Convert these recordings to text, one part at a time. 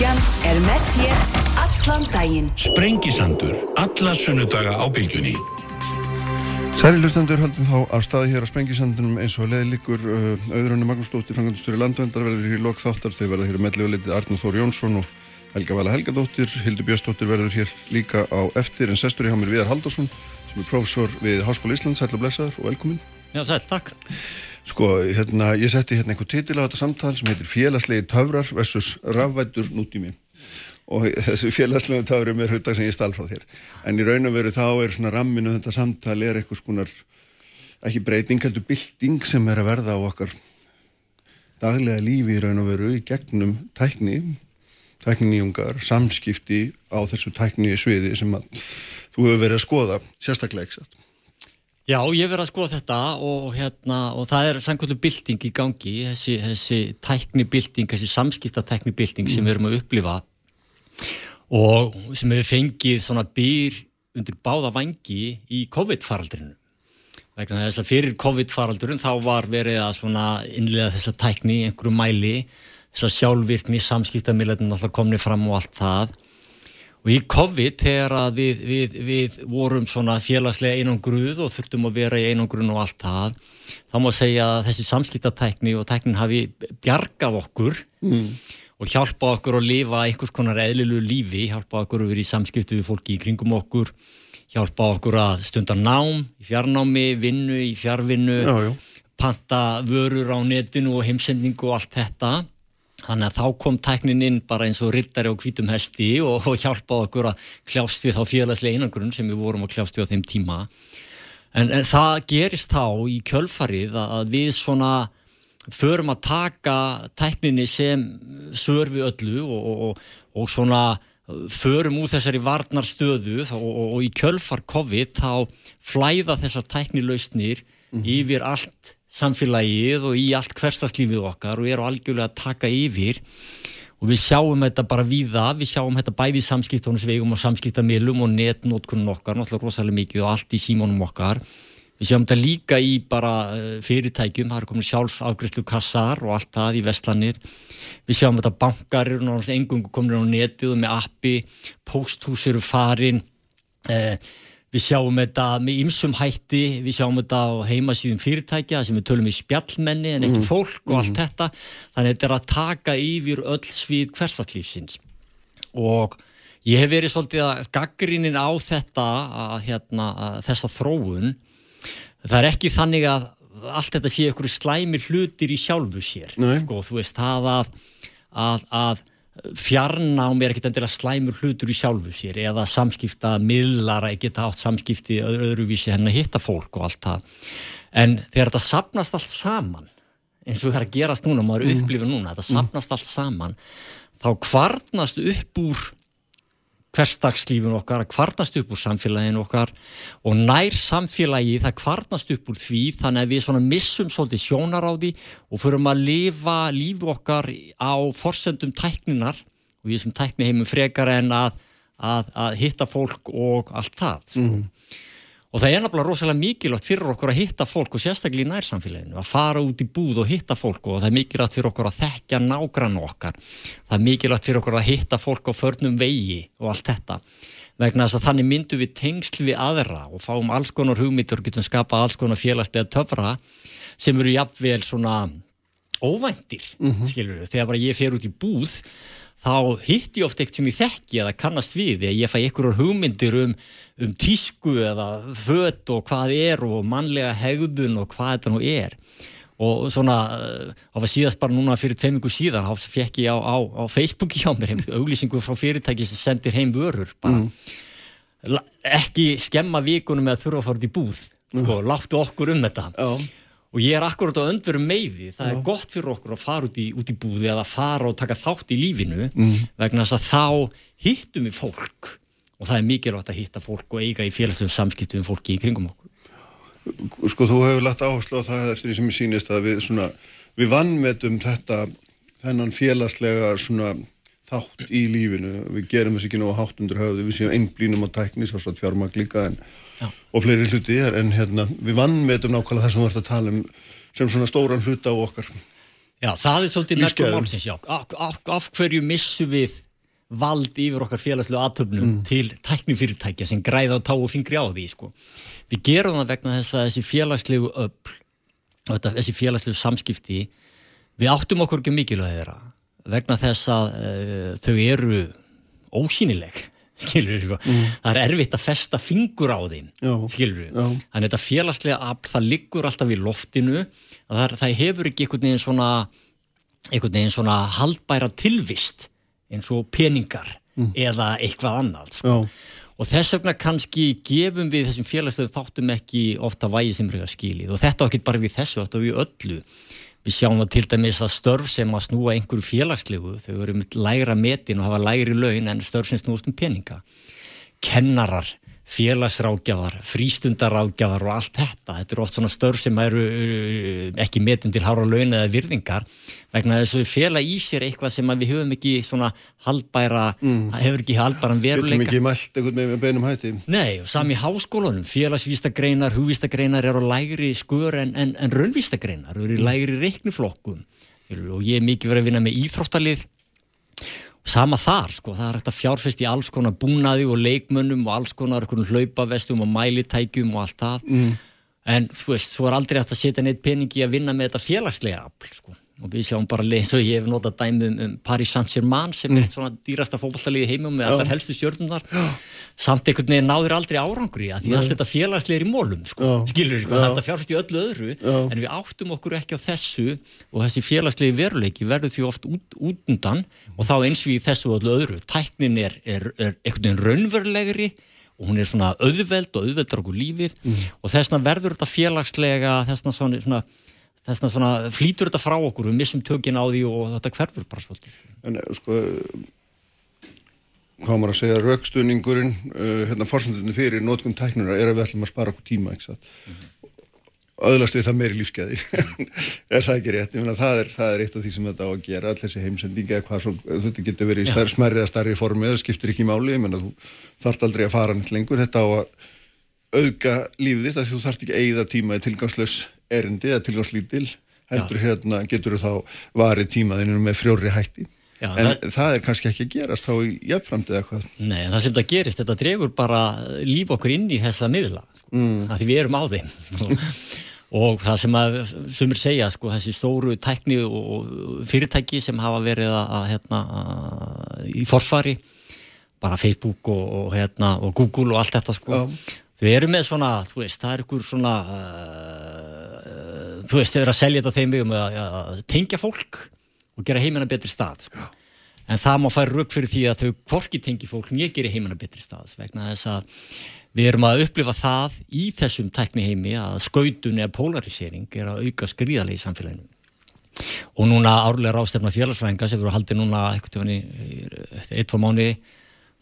Bilgjan er með þér allan daginn. Sprengisandur, alla sunnudaga á Bilgjunni. Særi lustendur höldum þá af staði hér á Sprengisandunum eins og leði líkur uh, auðrunni Magnúsdóttir, fangandustur í landvendar verður hér í lok þáttar, þeir verða hér með leðið Arnur Þór Jónsson og Helga Vala Helgadóttir, Hildur Björnsdóttir verður hér líka á eftir en sestur í hamir Viðar Haldursson sem er prófessor við Háskóla Íslands, sæl og blessaður og velkomin. Já, sæl, takk. Sko, hérna, ég setti hérna einhver titil á þetta samtal sem heitir Félagslegi töfrar versus rafvættur nútími. Og þessu félagslegu töfrum er huttak sem ég stál frá þér. En í raun og veru þá er svona ramminu þetta samtal er eitthvað skonar ekki breyting, heldur bilding sem er að verða á okkar daglega lífi í raun og veru í gegnum tækni tækninýjungar, samskipti á þessu tækni sviði sem að þú hefur verið að skoða sérstaklega ekki Já, ég verið að skoða þetta og, hérna, og það er samkvæmlega bilding í gangi, þessi, þessi tæknibilding, þessi samskiptatæknibilding mm. sem við erum að upplifa og sem hefur fengið svona byr undir báða vangi í COVID-faraldrinu. Vegna þess að fyrir COVID-faraldrun þá var verið að svona innlega þessa tækni einhverju mæli, þessa sjálfvirkni, samskiptamiljarnir alltaf komnið fram og allt það Og í COVID þegar við, við, við vorum svona félagslega einangruð og þurftum að vera í einangrun og allt það, þá má segja að þessi samskiptatækni og tæknin hafi bjargað okkur mm. og hjálpað okkur að lifa einhvers konar eðlilu lífi, hjálpað okkur að vera í samskiptu við fólki í kringum okkur, hjálpað okkur að stunda nám, í fjarnámi, vinnu, í fjarvinnu, já, já. panta vörur á netinu og heimsendingu og allt þetta. Þannig að þá kom tæknin inn bara eins og rittari og hvítum hesti og, og hjálpaði okkur að kljást við þá félagslega einangrun sem við vorum að kljást við á þeim tíma. En, en það gerist þá í kjölfarið að við svona förum að taka tækninni sem sörfi öllu og, og, og svona förum úr þessari varnarstöðu og í kjölfar COVID þá flæða þessar tæknilausnir mm -hmm. yfir allt samfélagið og í allt hverstarslífið okkar og eru algjörlega að taka yfir og við sjáum þetta bara víða, við sjáum þetta bæði í samskiptónusvegum og samskiptamilum og netnótkunum okkar, náttúrulega rosalega mikið og allt í símónum okkar. Við sjáum þetta líka í bara eh, fyrirtækjum, það er komin sjálfsafgriðslu kassar og allt það í vestlanir. Við sjáum þetta bankar eru náttúrulega engungu komin á netið og með appi, posthús eru farin, eh, Við sjáum þetta með ymsum hætti, við sjáum þetta á heimasíðum fyrirtækja sem við tölum í spjallmenni en ekki mm. fólk og allt mm. þetta. Þannig að þetta er að taka yfir öll svið hverstarslífsins. Og ég hef verið svolítið að gaggrínin á þetta, að, hérna, að þessa þróun. Það er ekki þannig að allt þetta sé ykkur slæmi hlutir í sjálfu sér. Sko, þú veist, það að, að, að fjarnám er ekkert endilega slæmur hlutur í sjálfu sér eða samskipta miðlara, geta átt samskipti öðruvísi henn að hitta fólk og allt það en þegar þetta sapnast allt saman eins og það er að gerast núna, maður mm. upplifir núna þetta sapnast allt saman þá kvarnast upp úr hversdagslífun okkar, að kvarnast upp úr samfélaginu okkar og nær samfélagi það kvarnast upp úr því þannig að við svona missum svolítið sjónar á því og förum að lifa lífu okkar á forsendum tækninar og við sem tækni heimum frekar en að, að, að hitta fólk og allt það. Mm. Og það er náttúrulega rosalega mikilvægt fyrir okkur að hitta fólk og sérstaklega í nærsamfélaginu, að fara út í búð og hitta fólk og það er mikilvægt fyrir okkur að þekkja nágrann okkar. Það er mikilvægt fyrir okkur að hitta fólk á förnum vegi og allt þetta. Vegna þess að þannig myndum við tengsl við aðra og fáum alls konar hugmyndur og getum skapað alls konar félagslega töfra sem eru jafnvel svona óvæntir, mm -hmm. skilur við. Þegar bara ég fer út í búð þá hitt ég oft ekkert sem ég þekki eða kannast við eða ég fæ einhverjum hugmyndir um, um tísku eða fött og hvað er og mannlega hegðun og hvað þetta nú er og svona, það var síðast bara núna fyrir teimingu síðan, þá fekk ég á, á, á Facebooki á mér, auglýsingu frá fyrirtæki sem sendir heim vörur bara mm. ekki skemma vikunum með að þurfa að fara út í búð mm. og láttu okkur um þetta Já og ég er akkurat á öndverum meiði það Já. er gott fyrir okkur að fara út í, út í búði eða fara og taka þátt í lífinu mm. vegna þess að þá hittum við fólk og það er mikilvægt að hitta fólk og eiga í félagsum samskiptum fólki í kringum okkur Sko þú hefur lagt áherslu á það eftir því sem ég sýnist að við, svona, við vannmetum þetta þennan félagslega svona þátt í lífinu, við gerum þess ekki ná hátt undir höfðu, við séum einblínum á tækni svo að fjármag líka en og fleiri hluti en hérna, við vannmetum nákvæmlega það sem við ætlum að tala um sem svona stóran hluta á okkar. Já, það er svolítið merkum málsins, já. Af, af, af hverju missu við vald yfir okkar félagslu aðtöfnum mm. til tæknifyrirtækja sem græða á tá og fingri á því sko. við gerum það vegna þess að þessi félagslegu öll þessi félagslegu samskipti við áttum okkur ekki mikilvæg vegna þess að uh, þau eru ósýnileg skilur við, sko. mm. það er erfitt að festa fingur á þeim, já, skilur við þannig að þetta félagslega afl, það liggur alltaf í loftinu, það, það hefur ekki einhvern veginn svona einhvern veginn svona haldbæra tilvist eins og peningar mm. eða eitthvað annað sko. og þess vegna kannski gefum við þessum félagslega þáttum ekki ofta vægi sem reyða skilið og þetta ekki bara við þessu, þetta við öllu Við sjáum það til dæmis að störf sem að snúa einhverju félagslegu, þau eru með lægra metin og hafa lægri laun en störf sem snúast um peninga. Kennarar, félagsrákjafar, frístundarákjafar og allt þetta. Þetta eru oft svona störf sem eru uh, ekki metin til hára laun eða virðingar vegna þess að við fela í sér eitthvað sem við höfum ekki svona haldbæra, mm. hefur ekki haldbæran veruleika. Getum ekki mælt eitthvað með beinum hætti. Nei, og sami í háskólunum, félagsvístagreinar, hugvístagreinar eru á lægri skur en, en, en raunvístagreinar, eru í lægri reikniflokkum og ég er mikið verið að vinna með íþróttalið sama þar sko, það er hægt að fjárfest í alls konar búnaði og leikmönnum og alls konar hlaupavestum og mælitækjum og allt það mm. en þú veist, svo er aldrei hægt að setja neitt peningi að vinna með þetta félagslega afl sko og við sjáum bara eins og ég hef notað dæmi um, um Paris Saint-Germain sem er eitt svona dýrasta fókbaltalið í heimum með allar helstu stjórnunar samt einhvern veginn náður aldrei árangri að því allt þetta félagslega er í mólum sko. skilur sko, þetta fjárfæst í öllu öðru. Já. en við áttum okkur ekki á þessu og þessi félagslegi veruleiki verður því oft út, út undan og þá eins við þessu öllu öðru. Tæknin er, er, er einhvern veginn raunverulegri og hún er svona auðveld og auðveldar okkur lífið mm. og þessna verður þetta félagslega þessna svona, svona þess að svona flýtur þetta frá okkur við missum tökinn á því og þetta hverfur bara svolítið. En eh, sko hvað maður að segja raukstuningurinn, uh, hérna fórsöndunni fyrir nótgum tæknuna er að við ætlum að spara okkur tíma, mm -hmm. öðlast við það meiri lífskeiði er það ekki rétt, ég meina það er, það er eitt af því sem þetta á að gera, allir þessi heimsendingi eða hvað svo, þetta getur verið í stær, smerri eða starri formi, það skiptir ekki máli. Ég meina þú þart aldrei að fara neitt lengur. Þetta á að auðga lífið þitt, þú þart ekki að eigða tíma í tilgangslös erindi eða tilgangslítil heldur hérna getur þú þá varið tímaðinu með frjóri hætti. Já, en það, það er kannski ekki að gerast þá í jafnframtið eða hvað? Nei, en það sem það gerist, þetta dregur bara líf okkur inn í þessa miðla mm. að því við erum á þeim. Og það sem að, sem er segja sko, þessi stóru tækni og fyrirtæki sem hafa verið að, hérna, að í forsvari bara Facebook og, og, hérna, og Google og allt þetta sko. Þau eru með svona, þú veist, það er ykkur svona uh, þú veist, þau eru að selja þetta þeim við um að, að tengja fólk og gera heimina betri stað sko. en það má færa rauk fyrir því að þau hvorki tengi fólk nýja gera heimina betri stað vegna þess að við erum að upplifa það í þessum tækni heimi að skautun eða polarisering er að auka skrýðarlega í samfélaginu og núna árlega rástefna félagsfræðinga sem eru að haldi núna eitthvað eftir eitt-tvo mánu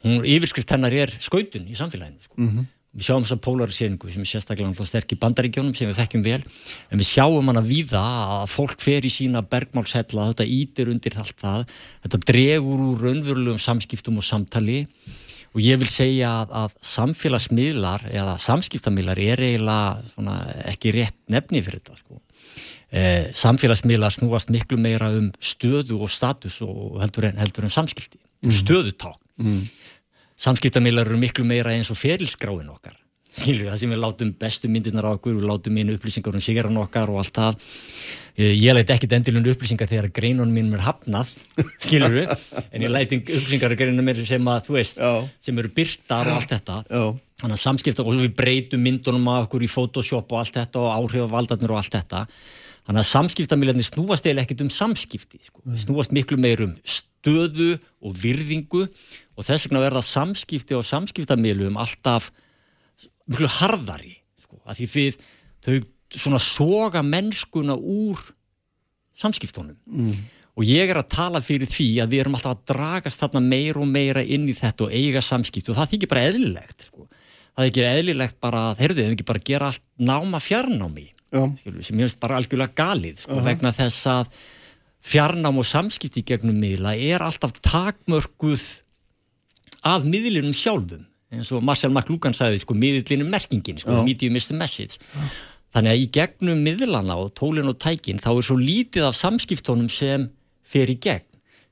hún yfirskrift hennar er skautun í samfélaginu sko. mm -hmm. Við sjáum þess að polariseringu sem er sérstaklega sterk í bandaríkjónum sem við þekkjum vel en við sjáum hana víða að fólk fer í sína bergmálshella, þetta ítir undir allt það, þetta dregur úr raunverulegum samskiptum og samtali og ég vil segja að, að samfélagsmiðlar eða samskiptamílar er eiginlega ekki rétt nefni fyrir þetta sko. Eh, samfélagsmiðlar snúast miklu meira um stöðu og status og heldur en, heldur en samskipti, mm. stöðuták. Mm samskiptamílar eru miklu meira eins og ferilskráin okkar. Skilur við, það sem við látum bestu myndirnar á okkur og látum inn upplýsingar um sigaran okkar og allt það. Eh, ég læti ekkit endilund upplýsingar þegar greinunum mínum er hafnað skilur við, en ég læti upplýsingar af greinunum mér sem að, þú veist, Já. sem eru byrtar og allt þetta. Já. þannig að samskipta, og við breytum myndunum af okkur í Photoshop og allt þetta og áhrifavaldarnir og allt þetta þannig að samskiptamílarnir snúast eða ekkit um samskipti, sko. snúast miklu meir um stöðu og virðingu og þess vegna verða samskipti og samskiptamilum alltaf mjög harðari sko, að því þið þau svona soga mennskuna úr samskiptunum mm. og ég er að tala fyrir því að við erum alltaf að dragast þarna meira og meira inn í þetta og eiga samskipt og það þykir bara eðlilegt sko. það þykir eðlilegt bara að heyrðu, við ekki bara gera allt náma fjarnámi Skilur, sem ég finnst bara algjörlega galið sko, uh -huh. vegna þess að fjarnám og samskipti gegnum miðla er alltaf takmörguð af miðlinum sjálfum. Eins og Marcel McLuhan sagði sko miðlinum merkingin, sko, medium is the message. Já. þannig að í gegnum miðlana og tólin og tækin þá er svo lítið af samskiptónum sem fer í gegn.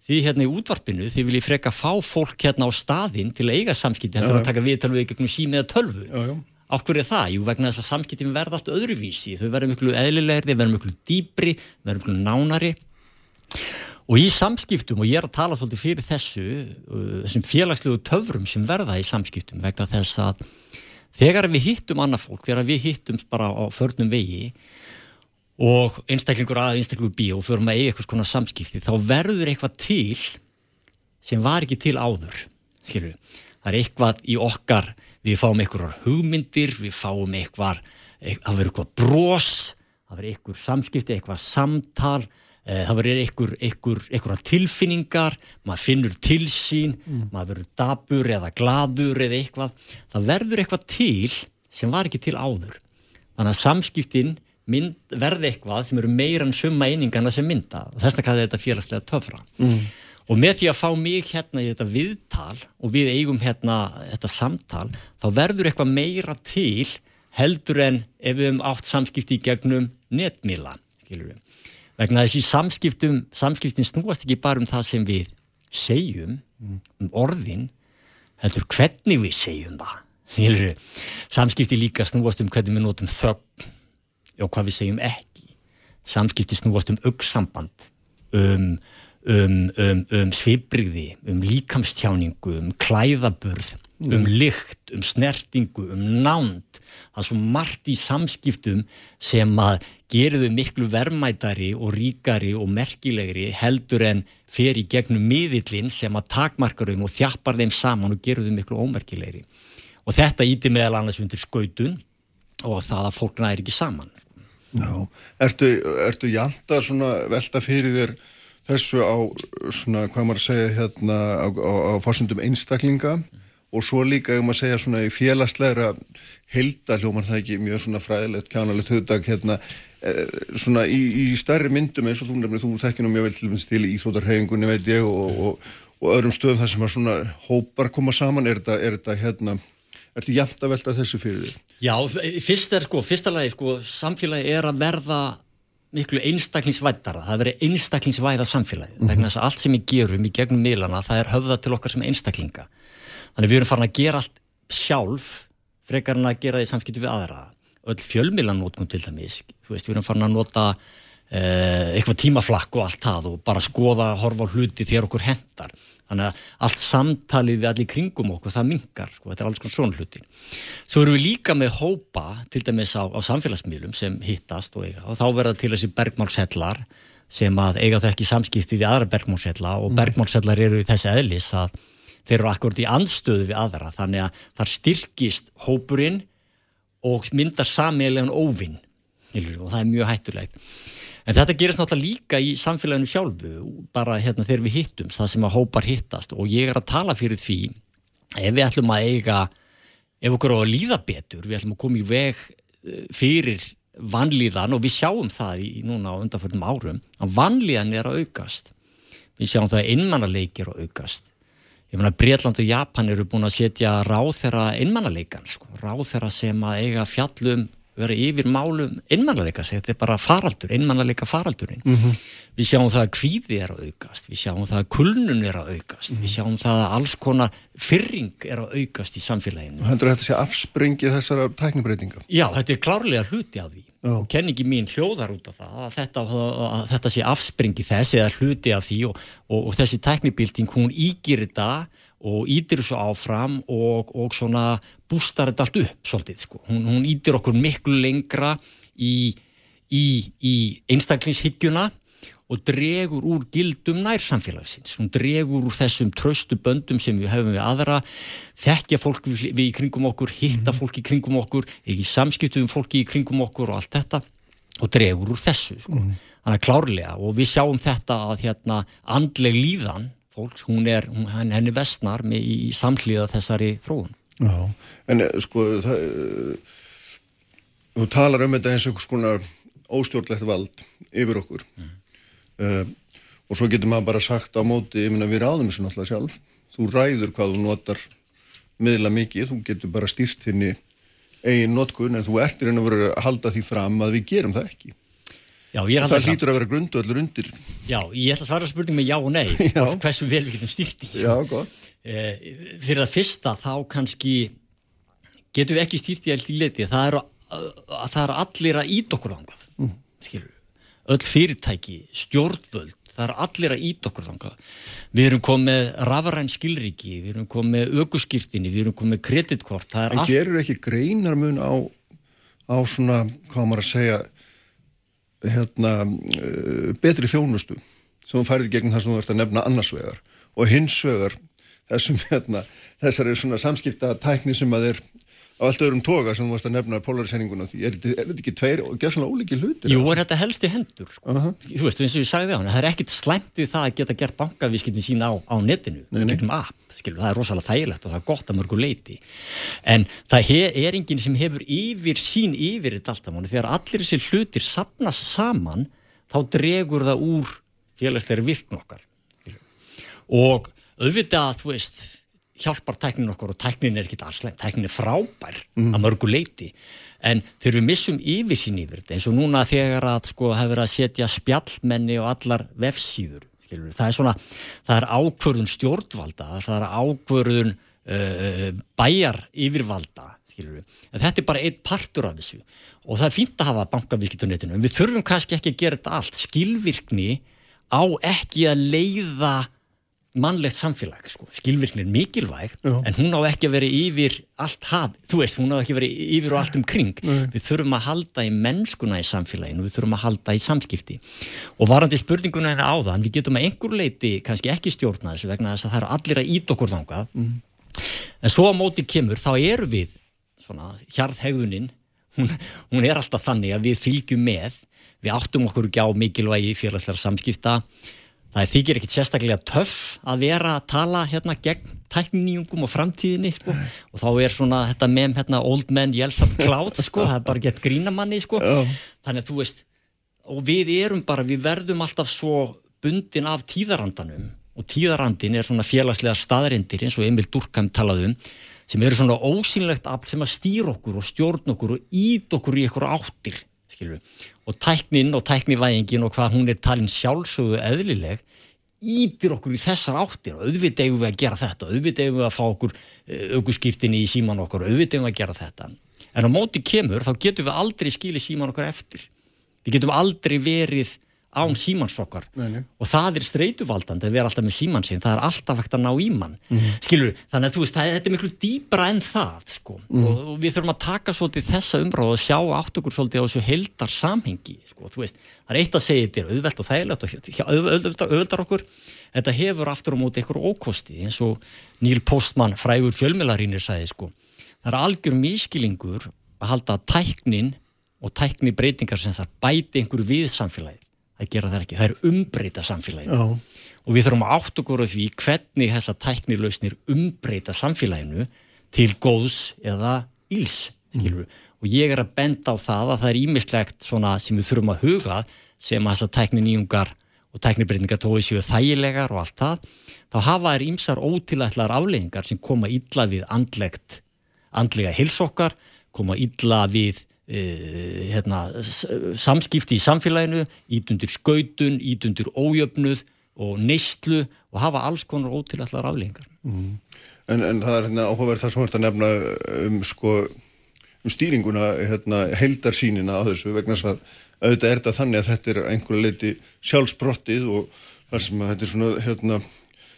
Því hérna í útvarpinu því vil ég freka fá fólk hérna á staðinn til að eiga samskipti Já, að taka viðtal við gegnum sími eða tölvu Já. Ákveður er það? Jú, vegna þess að samskiptin verða allt öðruvísi þau verða miklu eðlilegri, þau verða miklu dýbri þau verða miklu nánari og í samskiptum, og ég er að tala svolítið fyrir þessu, uh, þessum félagslegu töfrum sem verða í samskiptum vegna þess að þegar við hittum annað fólk, þegar við hittum bara á förnum vegi og einstaklingur að einstaklingur bí og förum að eiga eitthvað svona samskipti, þá verður eitthvað til sem var ekki til áður skilur. það er eitthvað í okkar við fáum einhverjar hugmyndir við fáum eitthvað það verður eitthvað brós það verður eitthvað samskipti, eitthvað samtal eh, það verður eitthvað, eitthvað, eitthvað tilfinningar maður finnur til sín maður verður dabur eða gladur eða eitthvað. Það verður eitthvað til sem var ekki til áður. Þannig að samskiptin verði eitthvað sem eru meira en summa einingana sem mynda. Þess vegna kallar þetta félagslega töfra mm. Og með því að fá mig hérna í þetta viðtal og við eigum hérna þetta samtal þá verður eitthvað meira til heldur en ef við hefum átt samskipti í gegnum netmila vegna þessi samskiptum samskiptin snúast ekki bara um það sem við segjum um orðin heldur hvernig við segjum það Skilur, samskipti líka snúast um hvernig við notum þögn og hvað við segjum ekki. Samskipti snúast um auksamband um, um, um, um svipriði, um líkamstjáningu um klæðaburð um lykt, um snertingu um nánd, það er svo margt í samskiptum sem að gerir þau miklu vermætari og ríkari og merkilegri heldur en fer í gegnum miðillin sem að takmarkar þeim og þjappar þeim saman og gerur þau miklu ómerkilegri. Og þetta íti meðal annars undir skautun og það að fólk næri ekki saman. Já, ertu, ertu janta svona velta fyrir þér þessu á svona, hvað maður segja hérna á, á, á fórsendum einstaklinga og svo líka, ef maður segja svona í félagslegra heldaljóman það ekki mjög svona fræðilegt, kjánalegt höfdag hérna, eh, svona í, í stærri myndum eins og þú nefnir, þú þekkir nú mjög vel til þess til í Íþrótarhefingunni veit ég og, og, og öðrum stöðum þar sem að svona hópar koma saman, er þetta, er þetta hérna Ertu jæmt að velta þessu fyrir þér? Já, fyrst er sko, fyrsta lagi sko, samfélagi er að verða miklu einstaklingsvættara, það er verið einstaklingsvæða samfélagi, mm -hmm. vegna þess að allt sem við gerum í gegnum miðlana, það er höfða til okkar sem einstaklinga. Þannig við erum farin að gera allt sjálf, frekar en að gera því samskiptu við aðra. Öll fjölmiðlanótkun til dæmis, veist, við erum farin að nota eh, eitthvað tímaflakk og allt það og bara skoða, horfa á hluti þegar okkur hendar þannig að allt samtalið við allir kringum okkur, það mingar, sko, þetta er alls konar svona hluti. Svo erum við líka með hópa, til dæmis á, á samfélagsmiðlum sem hittast og eiga, og þá verða til þessi bergmálshellar sem að eiga það ekki samskipti við aðra bergmálshella og mm. bergmálshellar eru í þessi eðlis að þeir eru akkurat í anstöðu við aðra, þannig að þar styrkist hópurinn og myndar samílegan óvinn og það er mjög hættulegt. En þetta gerist náttúrulega líka í samfélaginu sjálfu, bara hérna þegar við hittum, það sem að hópar hittast og ég er að tala fyrir því ef við ætlum að eiga, ef okkur á að líða betur, við ætlum að koma í veg eh, fyrir vanlíðan og við sjáum það í núna á undanförnum árum, að vanlíðan er að aukast. Við sjáum það að innmannaleik er að aukast. Ég meina Breitland og Japan eru búin að setja ráð þeirra innmannaleikans, sko, ráð þeirra sem að eiga fjallum vera yfir málum einmannleika, þetta er bara faraldur, einmannleika faraldurinn. Mm -hmm. Við sjáum það að kvíði er að aukast, við sjáum það að kulnun er að aukast, mm -hmm. við sjáum það að alls konar fyrring er að aukast í samfélaginu. Höndur þetta sé afspringið þessara tæknibreitinga? Já, þetta er klárlega hluti af því. Oh. og kenningi mín hljóðar út af það að þetta, að þetta sé afspringi þess eða hluti af því og, og, og þessi tæknibilding hún ígir þetta og ítir þessu áfram og, og svona bústar þetta allt upp svolítið sko. Hún, hún ítir okkur miklu lengra í, í, í einstaklingshyggjuna og dregur úr gildum nærsamfélagsins. Hún dregur úr þessum tröstu böndum sem við hefum við aðra, þekkja fólk við, við í kringum okkur, hitta mhm. fólk í kringum okkur, ekki samskiptum fólki í kringum okkur og allt þetta og dregur úr þessu. Sko. Mm. Þannig að klárlega og við sjáum þetta að hérna andleg líðan fólks, hún er, hún, henni vestnar með í samhlýða þessari þróun. Já, en eh, sko það, eh, þú talar um þetta eins og konar óstjórnlegt vald yfir okkur mm. uh, og svo getur maður bara sagt á móti, ég minna við ráðum þessu náttúrulega sjálf, þú ræður hvað þú notar miðla mikið, þú getur bara stýrt þinni eigin notkun en þú ertir en að vera að halda því fram að við gerum það ekki. Já, er og það hlýtur að vera grundvöldur undir Já, ég ætla að svara spurning með já og nei Já. hversu vel við getum stýrt í sko. Já, gott Eh, fyrir það fyrsta þá kannski getum við ekki stýrt í alls í leti það eru, að það eru allir að ít okkur þangað mm. öll fyrirtæki, stjórnvöld það eru allir að ít okkur þangað við erum komið rafræn skilríki við erum komið aukuskirtinni við erum komið kreditkort það er En allt gerur ekki greinarmun á, á svona, hvað maður að segja, hérna, uh, betri þjónustu sem þú færið gegn það sem þú ert að nefna annars vegar og hins vegar þessum, hérna, þessari svona samskipta tækni sem að er á allt öðrum toga sem þú varst að nefna polarisenninguna. Er, þetta- er ekki tveir og gerð svona ólíki hlutir? Jú, er þetta helst í hendur sko. Þú veist, eins og ég sagði á hann það er ekkit slæmt við það að geta gert bankavískiptin sína á, á netinu, gegnum app skilur, það er rosalega þægilegt og það er gott að mörgu leiti en það er enginn sem hefur yfir sín yfir þetta alltaf manni, þegar allir þessi hlutir sapnast saman, þá dregur það úr félagsleiri virkn okkar. Skilur. og auðvitað, þú veist hjálpar tæknin okkur og tæknin er ekki aðslæm tæknin er frábær að mörgu leiti en þegar við missum yfir sín yfir þetta eins og núna þegar að sko hefur að setja spjallmenni og allar vefsíður það er svona, það er ákvörðun stjórnvalda, það er ákvörðun uh, bæjar yfirvalda skilur en þetta er bara einn partur af þessu. Og það er fínt að hafa bankavískiptunetinu en við þurfum kannski ekki að gera þetta allt. Skilvirkni á ekki að leiða mannlegt samfélag, sko. skilvirkni er mikilvæg Já. en hún á ekki að vera yfir allt haf, þú veist, hún á ekki að vera yfir og allt um kring, við þurfum að halda í mennskuna í samfélaginu, við þurfum að halda í samskipti. Og varandi spurninguna hérna áðan, við getum að einhver leiti kannski ekki stjórna þessu vegna þess að það eru allir að ít okkur þangað. En svo á móti kemur, þá eru við svona, hjarðhegðunin. Hún, hún er alltaf þannig að við fylgjum með, við áttum okkur ekki á mikilvægi félagslega samskipta það þykir ekkit sérstaklega töff að vera að tala hérna gegn tækninýjungum og framtíðinni sko. og þá er svona þetta mem hérna old man yells at cloud sko, það er bara gett grínamanni sko. þannig að þú veist og við erum bara, við verðum alltaf svo bundin af tíðarandanum og tíðarandin er svona félagslega staðarindir eins og Emil Durkheim talaði um sem eru svona ósynlegt afl sem að stýra okkur og stjórn okkur og ít okkur í okkur áttir skilur. og tæknin og tæknivæðingin og hvað hún er talin sjálfsögðu eðlileg ítir okkur í þessar áttir. Og auðvitað eigum við að gera þetta. Auðvitað eigum við að fá okkur aukurskiptinni í síman okkur, auðvitað eigum við að gera þetta. En á móti kemur þá getum við aldrei skilið síman okkur eftir. Við getum aldrei verið án símans okkar Nei, nei. og það er streituvaldandi að vera alltaf með síman sinn, það er alltaf hægt að ná í mann Mhm. skilur, þannig að þú veist, það, þetta er miklu dýbra en það sko. Mhm. og, og við þurfum að taka svolítið þessa umráð og sjá átt okkur svolítið á þessu heldar samhengi sko. þú veist, það er eitt að segja þetta er auðvelt og þægilegt og auðveldar, okkur þetta hefur aftur á móti einhver ókosti eins og Níl Postmann frægur fjölmilarínir sagði sko, það er algjör miskilingur að halda tæknin og tækni breytingar sem það bæti einhver við samfélagið það gera það ekki, það er umbreyta samfélaginu. Já. og við þurfum að átt okkur á því hvernig þessa tæknilausnir umbreyta samfélaginu til góðs eða íls skilur og ég er að benda á það að það er ímislegt sem við þurfum að huga sem að þessa tækninýjungar og tæknibreytingar tói séu þægilegar og allt það þá hafa þær ímsar ótilætlar afleggingar sem koma illa við andlegt andlega hilsokkar, koma illa við e, hérna, samskipti í samfélaginu, ítundur skautun, ítundur ójöfnuð og neyslu og hafa alls konar ótilætlar afleggingar. En, en það er hérna áhugaverð það sem þú ert að nefna um sko um stýringuna, hérna, heildarsýnina á þessu vegna þess að auðvitað er þetta þannig að þetta er einhverju leiti sjálfsbrottið og þar sem að þetta er svona hérna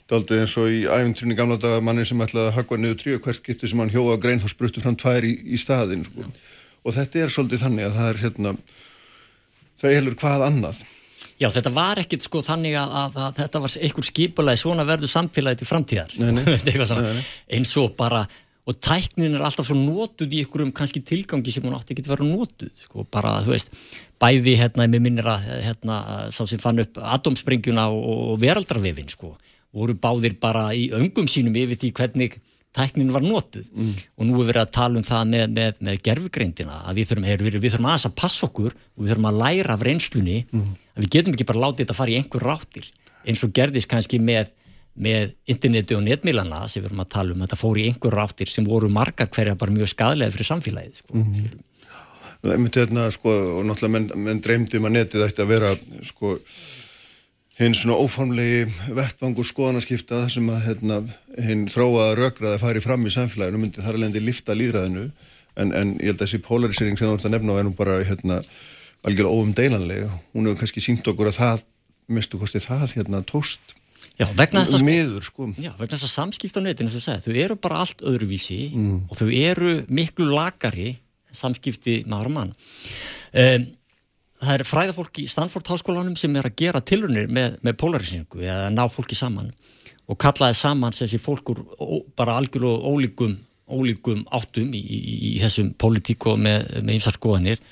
daldið eins og í æfintrunni gamla daga manni sem ætlaði að hagga niður tríu hvert skipti sem hann hjóða grein þá spruttu fram tvær í, í staðin sko. Og þetta er svolítið þannig að það er hérna það er helur hvað annað Já, þetta var ekkit sko þannig að, að, að þetta var einhver skipulagi svona verður samfélagi til framtíðar. Eins og bara, og tæknin er alltaf svo notuð í einhverjum kannski tilgangi sem hún átti ekki að vera notuð. Sko, bara, þú veist, bæði hérna, með minnir að, hérna, sá sem fann upp atomsprengjuna og, og veraldarvefin, sko, voru báðir bara í öngum sínum yfir því hvernig tæknin var notuð. Og nú er verið að tala um það með, með, með gerfugreindina að við þurfum, heyr, við, við þurfum aðeins að passa okkur og við þurfum að læra af reynslunni að við getum ekki bara látið þetta fara í einhver ráttir. Eins og gerðist kannski með, með interneti og netmílana sem við erum að tala um, þetta fór í einhver ráttir sem voru margar hverja bara mjög skadlega fyrir samfélagið sko. Það myndi hérna, sko, og náttúrulega menn, menn dreymdi um að netið ætti að vera, sko, hinn svona óformlegi vettvangur skoðanaskipta þar sem að, hérna, hinn þróaða rökraði fari fram í samfélaginu, myndi þar alveg lifta líðræðinu, en, en ég held að þessi polarisering sem þú ert að nefna er nú bara, hérna, algjörlega óumdeilanlega. Hún hefur kannski sínt okkur að það, mistu kosti það, hérna, tóst Já, vegna þess að, miður, sko. að samskipta á netinu, þess að þau eru bara allt öðruvísi og þau eru miklu lagari samskipti maður og mann. Um, það er fræðafólk í Stanford háskólanum sem er að gera tilrunir með, með polarisingu eða ná fólki saman og kallaði saman þessi fólkur bara algjörlega ólíkum, ólíkum áttum í, í, í þessum politíku með, með ymsar skoðanir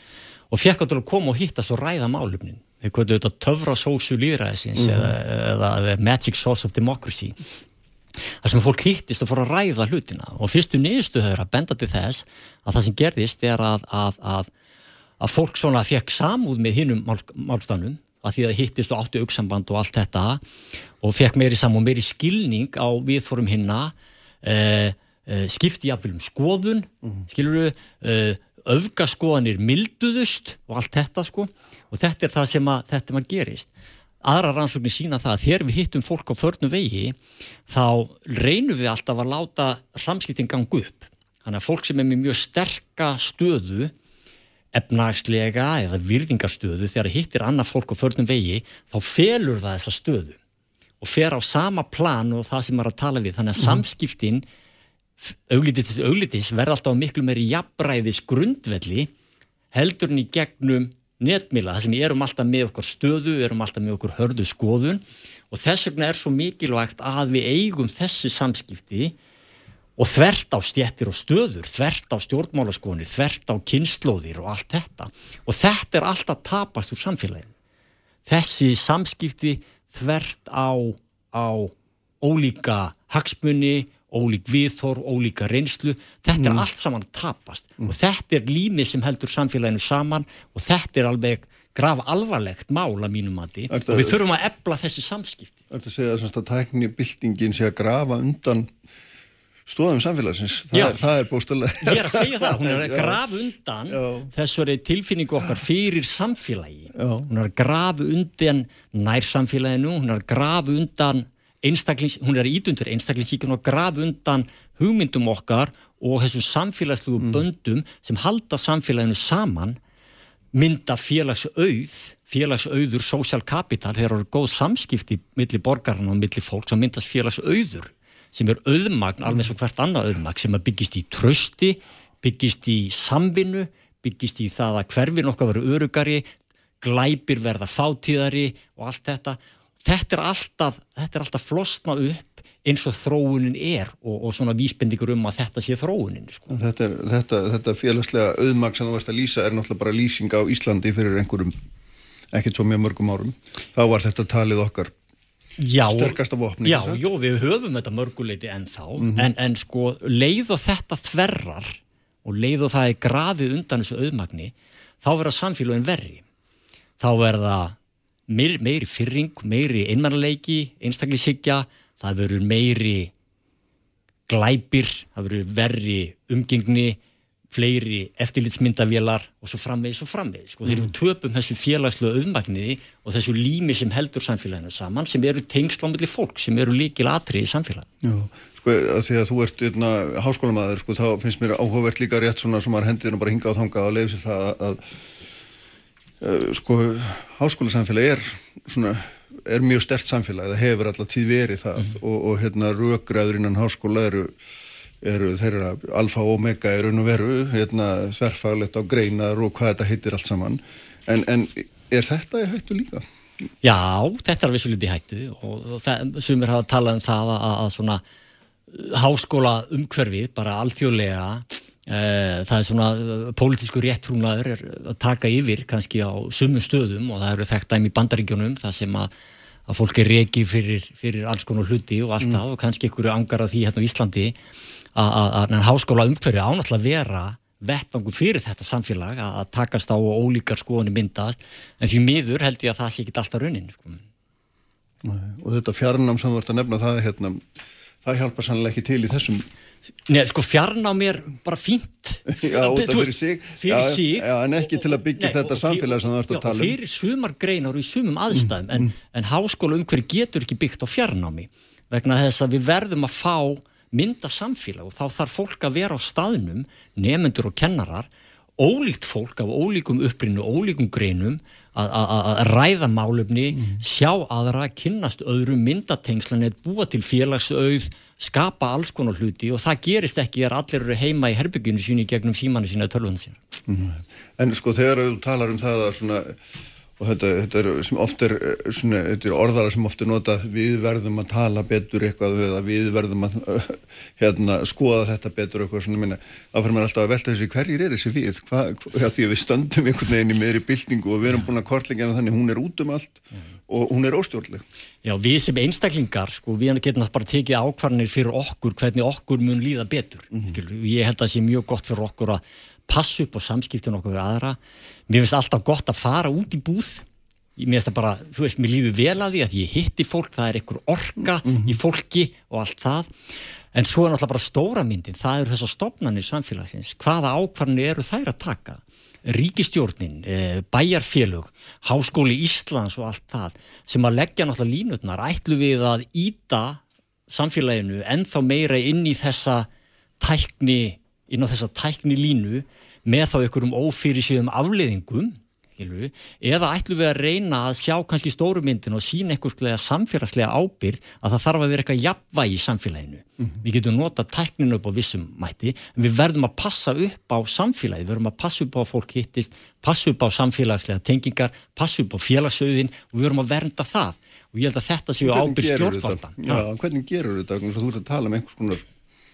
og fekk að koma og hitta svo ræða málumnin við kvöldum þetta töfra sósu líðræðisins mm. eða, eða, eða magic sauce of democracy þar sem fólk hittist og fór að ræða hlutina og fyrstu niðurstu höfður að benda til þess að það sem gerðist er að, að, að, að fólk svona fekk samúð með hinnum mál, málstafnum að því að hittist og áttu auksamband og allt þetta og fekk meiri samúð, meiri skilning á viðforum hinna eh, eh, skipti jafnvel um skoðun mm. skiluru eh, öfgaskoðanir milduðust og allt þetta sko og þetta er það sem að, þetta maður gerist aðra rannsóknir sína það að þegar við hittum fólk á förnu vegi þá reynum við alltaf að láta samskiptin gangu upp þannig að fólk sem er með mjög sterka stöðu efnagslega eða virðingarstöðu þegar hittir annað fólk á förnum vegi þá felur það þessa stöðu og fer á sama plan og það sem er að tala við þannig að mm. samskiptin auglitis, auglitis verða alltaf miklu meiri jafnræðis grundvelli heldur en í gegnum netmila, það sem við erum alltaf með okkur stöðu, við erum alltaf með okkur hördu skoðun og þess vegna er svo mikilvægt að við eigum þessi samskipti og þvert á stjettir og stöður, þvert á stjórnmálaskoðunir, þvert á kynnslóðir og allt þetta og þetta er alltaf tapast úr samfélagin. Þessi samskipti þvert á, á ólíka hagsmunni, ólík viðþór, ólíka reynslu þetta mm. er allt saman tapast mm. og þetta er límið sem heldur samfélaginu saman og þetta er alveg graf alvarlegt mál að mínum mati og við þurfum að ebla þessi samskipti Það er að segja að, að tækni bildingin sé að grafa undan stóðum samfélagsins, það Já. er, það er bóstalega Ég er að segja það, hún er að grafa undan þessari tilfinningu okkar fyrir samfélagi, Já. hún er að grafa undan nær samfélaginu, hún er að grafa undan hún er ídundur einstaklingsíkun og graf undan hugmyndum okkar og þessum samfélagslegu mm. böndum sem halda samfélaginu saman mynda félagsauð félagsauður, social capital þegar eru góð samskipti millir borgarna og millir fólk sem myndast félagsauður sem er auðmagn, alveg svo hvert annað auðmagn sem byggist í trösti byggist í samvinnu byggist í það að hverfin okkar veru örugari glæpir verða fátíðari og allt þetta. Þetta er alltaf, þetta er alltaf flosna upp eins og þróunin er og, og svona vísbendingur um að þetta sé þróunin sko. þetta, er, þetta, þetta félagslega auðmag sem þú varst að lýsa er náttúrulega bara lýsing á Íslandi fyrir einhverjum ekkert svo mjög mörgum árum. Þá var þetta talið okkar já, vopni Já, jó, við höfum þetta mörguleiti ennþá. Mm -hmm. en, en sko leið og þetta þverrar og leið og það er grafið undan þessu auðmagni þá verða samfélagin verri. Þá verða meiri, meiri fyrring, meiri einmannleiki, einstaklishyggja, það verður meiri glæpir, það verður verri umgengni, fleiri eftirlitsmyndavélar og svo framvegis og framvegis. Sko, mm. Þeir eru töpum þessu félagslega auðmagniði og þessu lími sem heldur samfélaginu saman sem eru tengslámiðli fólk, sem eru líkil atrið í samfélaginu. Já, sko, að því að þú ert hérna, háskólamæður, sko, þá finnst mér áhugavert líka rétt svona sem var hendinu bara hingað og þangað og leiði sér það að, að sko háskólasamfélagi er svona, er mjög stert samfélagi, það hefur alltaf tíð verið það mm. og, og hérna röggræður innan háskóla eru, eru þeirra alfa og omega eru nú veru hérna þverfaglegt á greinar og hvað þetta heitir allt saman en, en er þetta í hættu líka? Já, þetta er vissulítið í hættu og, það, sumir hafa talað um það að, að svona háskóla umhverfið bara alþjóðlega Eh, það er svona, eh, pólitísku réttrúnaður er að taka yfir kannski á sumum stöðum og það eru þekkt dæmi í bandaríkjónum það sem að, að fólk er reikið fyrir, fyrir alls konar hluti og allt það mm. og kannski einhverju angar af því hérna á Íslandi að háskóla umhverju ánáttúrulega vera vettvangu fyrir þetta samfélag að takast á og ólíkar skoðunni myndast en því miður held ég að það sé ekki alltaf raunin sko. Og þetta fjarnam sem þú ert að nefna það hérna það hjálpar sannlega ekki til í þessum Nei, sko fjarnám er bara fínt Já, út af fyrir sig. fyrir Já, sig já, en ekki til að byggja þetta og samfélag sem þú ert að tala um. fyrir sumar greinar og í sumum aðstæðum en, en háskóla umhverju getur ekki byggt á fjarnámi vegna þess að við verðum að fá mynda samfélag og þá þarf fólk að vera á staðnum nefendur og kennarar ólíkt fólk af ólíkum upprinu, ólíkum greinum að- ræða málefni, sjá aðra, kynnast öðrum, myndatengslanir, búa til félagsauð, skapa alls konar hluti og það gerist ekki er allir eru heima í herbygginu sínu í gegnum símanu sína eða tölvunum sína. En sko þegar þú talar um það að svona, og þetta, þetta er er eh, svona, þetta er orðara sem oft er notað við verðum að tala betur eitthvað eða við verðum að hérna, skoða þetta betur eitthvað svona minna þá fyrir maður alltaf að velta þessi hverjir er þessi við? Hva, hva, því að við stöndum einhvern veginn í meðri byltingu og við erum búin að kortleika hana þannig hún er út um allt og hún er óstjórnleg. Já, við sem einstaklingar, sko, við getum náttúrulega bara tekið ákvarðanir fyrir okkur, hvernig okkur mun líða betur. Mm Ég held að það sé mjög gott fyrir okkur að passa upp á samskiptin okkur við aðra. Mér finnst alltaf gott að fara út í búð. Mér finnst það bara, þú veist, mér líður vel að því að ég hitti fólk, það er einhver orka í fólki og allt það. En svo er náttúrulega bara stóra myndin, það eru þessar stopnarnir samfélagsins. Hvaða ákvarðanir eru þær að taka? ríkistjórnin, eh, bæjarfélög, háskóli Íslands og allt það sem að leggja náttúrulega línutnar ætlu við að íta samfélaginu ennþá meira inn í þessa tækni, inn á þessa tækni línu með þá einhverjum ófyrirsjöðum afleiðingum skilurðu, eða ætlum við að reyna að sjá kannski stórumyndin og sína einhverslega samfélagslega ábyrð að það þarf að vera eitthvað jafnvægi í samfélaginu. Við getum notað tækninu upp á vissum mætti, en við verðum að passa upp á samfélagi, við verðum að passa upp á að fólk hittist, passa upp á samfélagslega tengingar, passa upp á félagsauðin og við verðum að vernda það. Og ég held að þetta séu gerur stjórnvalda. Já, hvernig gerur þetta? Þú ert að tala um einhvers konar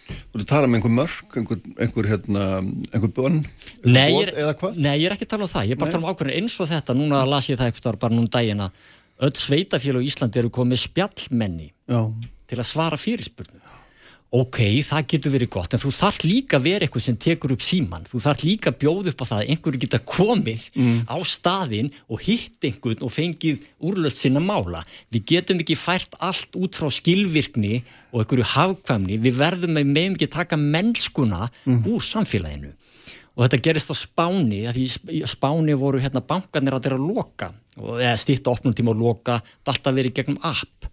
Þú ert að tala um einhver mörk, einhver, einhver, hérna, einhver bönn? Nei, er, eða hvað? nei, ég er ekki að tala um það, ég er bara að tala um ákveðin eins og þetta, núna las ég það eitthvað bara núna um daginn að öll sveitafélag í Íslandi eru komið spjallmenni Já, til að svara fyrirspurnum. Ok, það getur verið gott, en þú þarf líka að vera eitthvað sem tekur upp síman. Þú þarf líka að bjóða upp á það að einhverju geta komið á staðinn og hitt einhvern og fengið úrlöst sinna mála. Við getum ekki fært allt út frá skilvirkni og einhverju hafkvæmni. Við verðum með meðum ekki taka mennskuna úr samfélaginu. Og þetta gerist á Spáni, að því Spáni voru hérna bankarnir að þeirra að loka, og eða stýtta opnum tíma að loka, alltaf verið gegnum app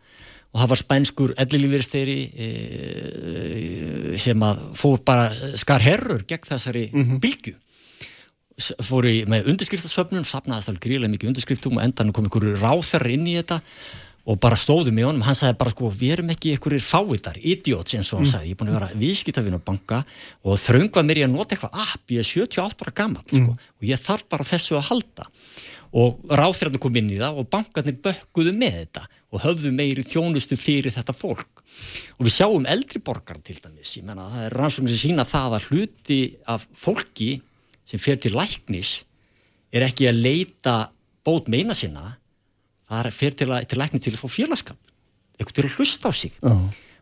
og það var spænskur ellilífyrsteri e, sem að fór bara skar herrur gegn þessari bylgu S- fór í, með undirskriftasöfnun sapnaðist alveg gríðlega mikið undirskriftum og endan kom einhverju ráþerra inn í þetta og bara stóðu með honum, hann sagði bara sko við erum ekki einhverjir fáitar, idiots eins og hann sagði, ég er búin að vera viðskiptavinn á banka og þröngvað mér í að nota eitthvað app. Ég er 78 ára gammal sko, og ég þarf bara þessu að halda. Og ráþræðinu kom inn í það og bankarnir bökkuðu með þetta og höfðu meiri þjónustu fyrir þetta fólk. Og við sjáum eldri borgar til dæmis, ég menna það er rannsóknir sem sína það að hluti af fólki sem fer til læknis er ekki að leita bót meina sinna það er fer til, að, til læknis til að fá félagskap eitthvað til að hlusta á sig.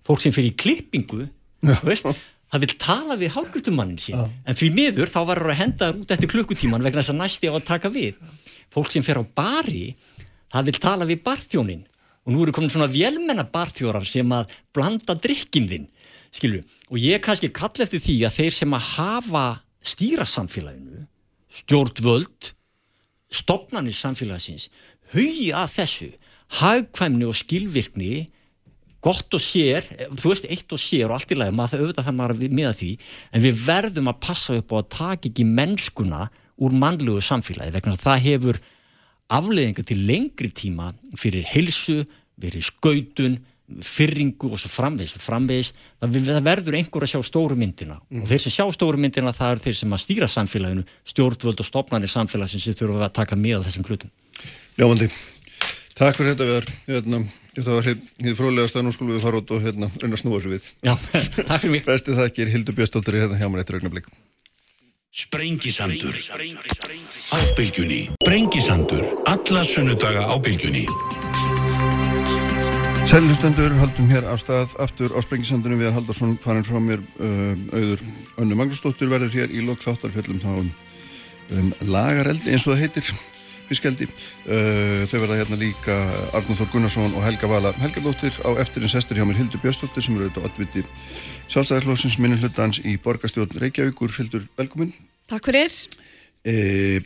Fólk sem fer í klippingu þú veist, það vil tala við hálfgrutumannin sín en því miður þá verður að henda út eftir klukkutíman vegna þess að næsti á að taka við. Fólk sem fer á bari það vil tala við barþjónin og nú eru komin svona vélmenna barþjórar sem að blanda drikkin þinn skilju, og ég kannski kall eftir því að þeir sem að hafa stýra samfélaginu stjórnvöld stopnarnir samfélagsins hugi að þessu hagkvæmni og skilvirkni gott og sér, þú veist eitt og sér og allt í lagi, maður auðvitað það maður með því en við verðum að passa upp á að taka ekki mennskuna úr mannlegu samfélagi vegna að það hefur afleðingar til lengri tíma fyrir heilsu, fyrir skautun fyrringu og svo framvegis og framvegis, það, verður einhver að sjá stóru myndina. Og þeir sem sjá stóru myndina það eru þeir sem að stýra samfélaginu stjórnvöld og stopnarnir samfélagsins sem þurfa að taka með á þessum hlutum. Ljómandi. Takk fyrir þetta við hérna, þetta var hér fróðlegast að nú skulum við fara út og hérna, reyna að snúa sér við. Já, takk fyrir mig. Besti þakkir Hildur Björnsdóttir hérna hjá mér eitt raugnablík. Sprengisandur. Á bylgjunni. Sprengisandur. Alla sunnudaga á bylgjunni. Sælustendur haldum hér af stað aftur á Sprengisandunum við Haldarsson farin frá mér uh, auður Önnu Magnúsdóttir verður hér í lok þáttarfjöllum þá um, um lagareldi eins og það heitir fiskeldi. Uh, þau verða hérna líka Arnur Þór Gunnarsson og Helga Vala Helgadóttir á eftirins sestur hjá mér Hildur Björnsdóttir sem eru auðvitað oddviti sjálfstæðarflóksins minnum hlutans í borgarstjórn Reykjavíkur. Hildur, velkomin. Takk fyrir. Uh,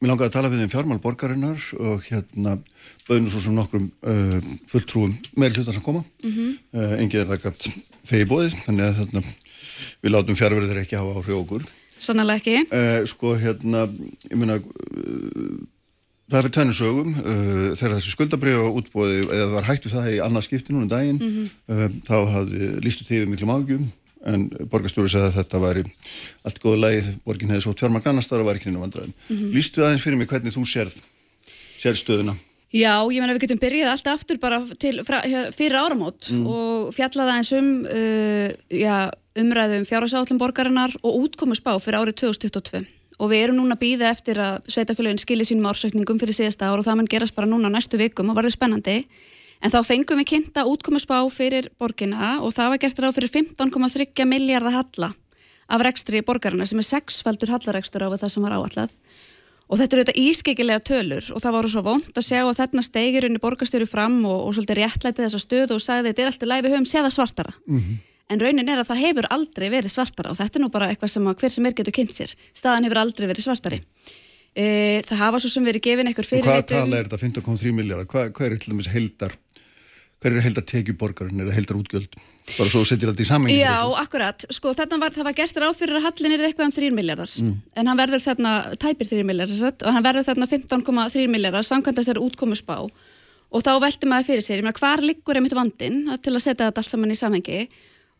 mér langaði að tala við um fjármál borgarinnar og hérna bauðinu svo sem nokkrum uh, fulltrúum meir hlutar sem koma. Mm -hmm. Engið er það gætt þegar ég bóðið, þannig að þarna, við látum fjárverðir ekki hafa áhrif okkur. Sannlega ekki. Uh, sko hérna, ég meina, það er fyrir tvennu sögum, uh, þegar þessi skuldabriða útbóði, eða það var hættu það í annað skipti núna daginn, mm -hmm. þá hafði lístu tífið miklu mágjum, en borgarstjóri segði að þetta væri allt góða leið, borgin hefði svo tverma grannastar og var ekki nýna vandræðin. Mm -hmm. Lístu aðeins fyrir mig hvernig þú sérð, sérð stöðuna? Já, ég menna við getum byrjað alltaf aftur bara til, fyrir áramót mm. og fjallaði eins um uh, já, umræðum fjárhásállum borgarinnar og útkomusbá fyrir árið 2022 og við erum núna að býða eftir að sveitafélagin skilir sínum ársökningum fyrir síðasta ár og það mann gerast bara núna næstu vikum og varður spennandi. En þá fengum við kynnta útkomusbá fyrir borgina og það var gert ráð fyrir 15,3 miljardar halla af rekstri borgarinnar sem er sexfaldur hallarekstur á það sem var áallad og þetta eru þetta ískeikilega tölur og það voru svo vond að sjá að þarna steigir unni borgarstjóru fram og, og svolítið réttlæti þessa stöðu og sagði þetta er alltaf læg við höfum séða svartara. Mm -hmm en raunin er að það hefur aldrei verið svartara og þetta er nú bara eitthvað sem hver sem er getur kynnt sér. Staðan hefur aldrei verið svartari. E, það hafa svo sem verið gefin eitthvað fyrir hvað tala er þetta? 15,3 miljardar hvað, hvað er dæmis heldar hvað er heldar tekjuborgarinn eða heldar útgjöld bara svo setjir þetta í samengi Já, akkurat, sko þetta var, það var gert ráð fyrir að hallin er eitthvað um 3 miljardar mm. en hann verður þarna, tæpir 3 miljardar og hann verður þarna 15,3 miljardar samkvæmt þessari útkomusbá og þá veltum maður fyrir sér, ég meina hvar liggur einmitt vandin til að setja þetta allt saman í samengi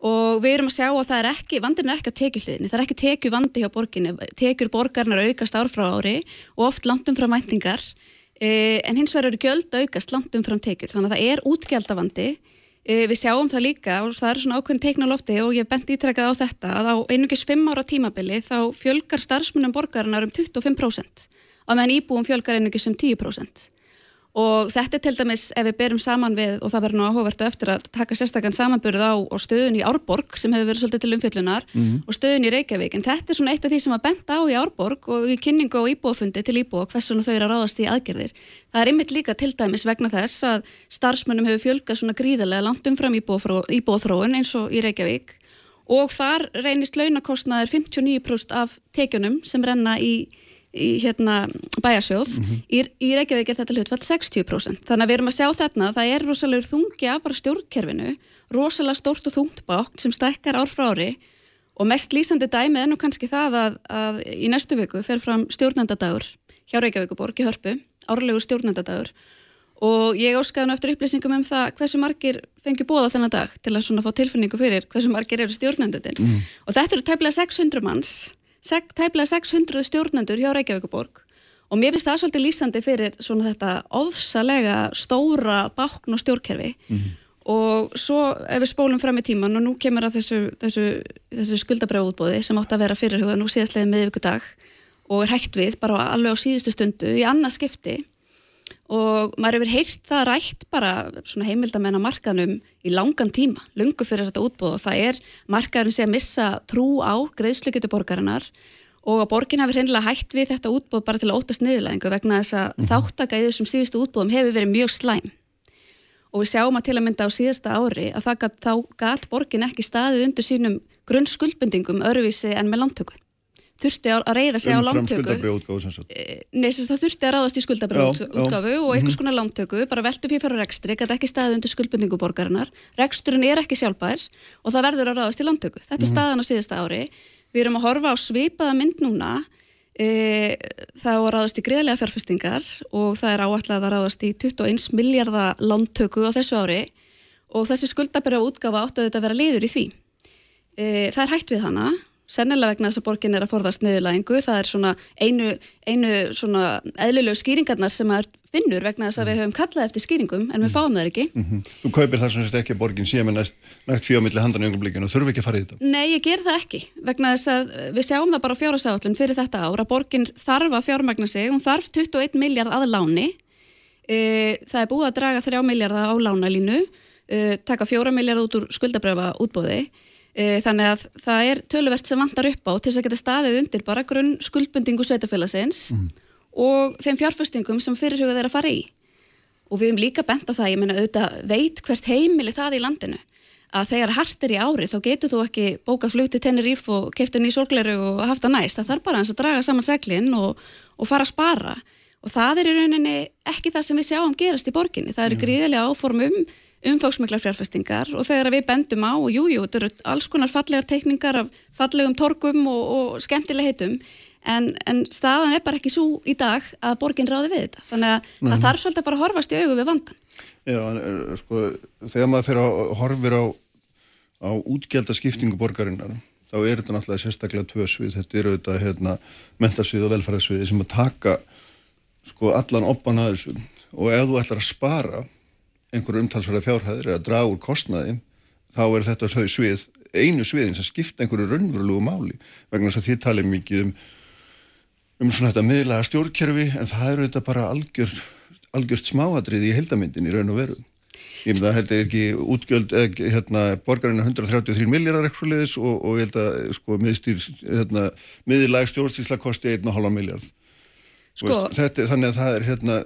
og við erum að sjá að það er ekki, vandin er ekki á tekjuhliðinni, það er ekki tekju vandi hjá borginni, tekjur borgarnar aukast ár frá ári og oft langt umfram væntingar, eh, en hins vegar eru gjöld aukast langt umfram tekjur, þannig að það er útgjaldavandi, eh, við sjáum það líka og það er svona ákveðin teikna lofti og ég bent ítrekkað á þetta að á einungis 5 ára tímabili þá fjölgar starfsmunum borgarnar um 25% og meðan íbúum fjölgar einungis um 10% og þetta er til dæmis ef við berum saman við og það verður nú áhugavertu eftir að taka sérstakann samanbyrð á, stöðun í Árborg sem hefur verið svolítið til umfjöllunar mm -hmm. og stöðun í Reykjavík en þetta er svona eitt af því sem að benda á í Árborg og í kynningu og íbúafundi til íbúa hversun þau eru að ráðast í aðgerðir. Það er ymmit líka til dæmis vegna þess að starfsmönnum hefur fjölgað svona gríðarlega langt umfram íbúaþróun eins og í Reykjavík og þar reynist launakostnaður 59% af tekjunum sem renna í í hérna bæasjóð mm -hmm. í, í Reykjavík er þetta hlutfall 60% þannig að við erum að sjá þarna það er rosalega þungi af bara stjórnkerfinu rosalega stórt og þungt bátt sem stækkar ár frá ári og mest lýsandi dæmið er nú kannski það að, að í næstu viku fer fram stjórnandadagur hjá Reykjavíkuborg í hörpu árlegur stjórnandadagur og ég óskaði nú eftir upplýsingum um það hversu margir fengi bóða þennan dag til að svona fá tilfinningu fyrir hversu margir eru stjórnandadir mm. og þetta eru tæmlega 600 manns tæplega 600 stjórnendur hjá Reykjavíkuborg og mér finnst það svolítið lýsandi fyrir svona þetta ofsalega stóra bákn og stjórnkerfi mm -hmm. og svo ef við spólum fram í tíman og nú kemur að þessu, þessu, þessu skuldabrjáútbóði sem átt að vera fyrirhuga nú síðastlega meðvíkudag og er hægt við bara alveg á síðustu stundu í annað skipti og maður hefur heyrt það rætt bara heimildamenn á markanum í langan tíma, lungu fyrir þetta útbóð og það er markaðurinn sé að missa trú á greiðsleikutu borgarinnar. Og að borgin hafi hreinlega hægt við þetta útbóð bara til að óttast niðurlæðingu vegna þess að mm í þessum síðustu útbóðum hefur verið mjög slæm. Og við sjáum að til að mynda á síðasta ári að gat, þá gat borgin ekki staðið undir sínum grunnskuldbendingum öruvísi en með landtöku þurfti að reyða sig á lántöku. eh, Nei, það þurfti að ráðast í skuldabrjóðutgáfu og einhvers mhm. konar lántöku bara veldu fyrir fyrir rekstri, gæti ekki staðið undir skuldbundingu borgarinnar, reksturinn er ekki sjálfbær og það verður að ráðast í lántöku. Þetta er mhm. staðan á síðasta ári. Við erum að horfa á svipaða mynd núna. E, er að ráðast í greiðlega fjárfestingar og það er áallega að ráðast í 21 miljardar lántöku á þessu ári og þessi skuldabrjóðutgáfa er sennilega vegna þess að borgin er að forðast neðurlægingu, það er svona einu, einu svona eðlilegu skýringarnar sem maður finnur vegna þess að við höfum kallað eftir skýringum en við fáum það ekki. Mm -hmm. Þú kaupir það sem ekki að borgin sé með næst, nægt fjómiðli handan í öngumblíkinu og þurfu ekki að fara í þetta? Nei, ég ger það ekki vegna þess að við sjáum það bara á fjárasállun fyrir þetta ár að borgin þarf að fjármagna sig, hún þarf 21 miljard að láni, e, það er búið að draga 3 miljardar á lánalínu, e, taka 4 miljard út úr skuldabröfa útbóði þannig að það er töluvert sem vantar upp á til þess að geta staðið undir bara grunn skuldbundingu sveitafélagsins mm. og þeim fjárfestingum sem fyrirhugað er að fara í. Og við hefum líka bent á það, ég menna auðvitað veit hvert heimili það í landinu að þegar hart er í ári þá getur þú ekki bókað flug til Teneríf og kefta ný solgleru og haft það næst. Það þarf bara eins að draga saman seglinn og, og fara að spara og það er í rauninni ekki það sem við sjáum gerast í borginni. Það eru gríðilega áform um umfóksmiklar fjárfestingar og þegar við bendum á og jújú, jú, þetta eru alls konar fallegar teikningar af fallegum torgum og, og skemmtileg heitum en, en staðan er bara ekki svo í dag að borgin ráði við þetta. Þannig að Nei. það þarf svolítið að fara að horfast í augu við vandan. Já, en sko, þegar maður fyrir að horfir á, á útgjaldaskiptingu borgarinnar þá er þetta náttúrulega sérstaklega tvö svið, þetta eru auðvitað hérna, mentarsvið og velfærarsvið sem að taka sko allan oppan að þessu og ef þú ætlar að spara einhverju umtalsverða fjárhæðir eða draga úr kostnaði þá er þetta þau svið, einu sviðin sem skipta einhverju raunverulegu máli. Vegna þess að þið talið mikið um um svona þetta miðlaga stjórnkerfi en það eru þetta bara algjör, algjört smáadrið í heldamindin í raun og veru. Ég með það held ég ekki útgjöld eða hérna borgarinn er 133 miljardar og, og ég held að sko hérna miðlag stjórnstísla kosti 1,5 miljard Sko, þetta, þannig að það er hérna,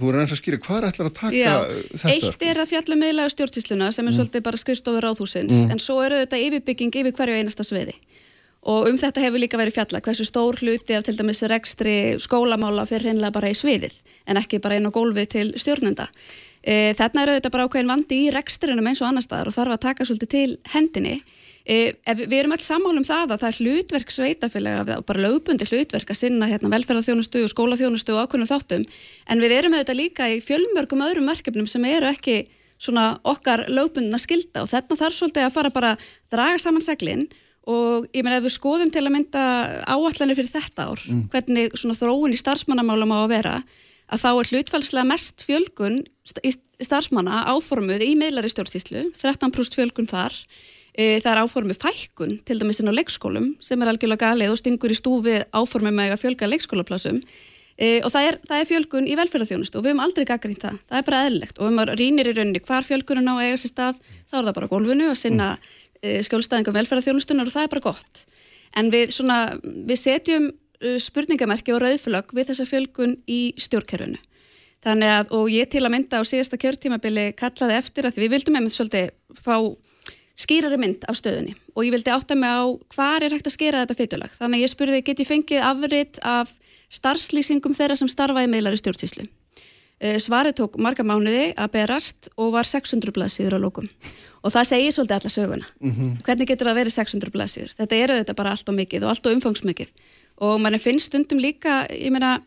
þú verður eins að skýra hvað er ætlar að taka já, þetta? Eitt er að fjalla meðlega um stjórnstísluna sem er mm. svolítið bara skrifstofur áðhúsins mm. en svo eru þetta yfirbygging yfir hverju einasta sviði og um þetta hefur líka verið fjalla hversu stór hluti af til dæmis rekstri skólamála fyrir hreinlega bara í sviðið en ekki bara inn á gólfi til stjórnenda. E, þarna eru þetta bara ákveðin vandi í rekstrinum eins og annar staðar og þarf að taka svolítið til hendinni E, við erum alls sammálum það að það er hlutverk sveitafélaga og bara lögbundi hlutverk að sinna hérna, velferðarþjónustu og skólaþjónustu og ákveðnum þáttum. En við erum auðvitað líka í fjölmörgum öðrum verkefnum sem eru ekki svona okkar lögbundna skilda og þetta þarf svolítið að fara bara að draga saman seglinn og ég meina ef við skoðum til að mynda áallanir fyrir þetta ár mm. hvernig svona þróun í starfsmannamálum á að vera að þá er hlutfælslega mest fjölgun í starfsmanna áformuð í meðlari stjórnstíslu 13% fjölgun þar það er áformið fækkun, til dæmis inn á leikskólum sem er algjörlega galið og stingur í stúfi áformið með að fjölga leikskólaplasum e, og það er, það er fjölgun í velferðarþjónustu og við höfum aldrei gaggrínt það, það er bara eðlilegt og ef maður rínir í rauninni hvar fjölgunin á eiga sér stað, þá er það bara gólfinu að sinna mm. e, skjólstæðingum velferðarþjónustunar og það er bara gott. En við, svona, við setjum spurningamerki og rauðflögg við þessa fjölgun í stjórnkerfunu. Þannig að, og ég til að mynda á síðasta kjörtímabili kallaði eftir að við vildum einmitt svolítið fá skýrari mynd á stöðunni og ég vildi átta mig á hvað er hægt að skera þetta fytulag. Þannig ég spurði get ég fengið afriðt af starfslýsingum þeirra sem starfaði meðlari stjórnsýslu. Eh, svarið tók marga mánuði að berast og var 600 blaðsíður á lókum og það segir svolítið alla söguna. Mm -hmm. Hvernig getur það að vera 600 blaðsíður? Þetta eru þetta bara allt og mikið og allt og umfangsmikið og mann finnst stundum líka, ég meina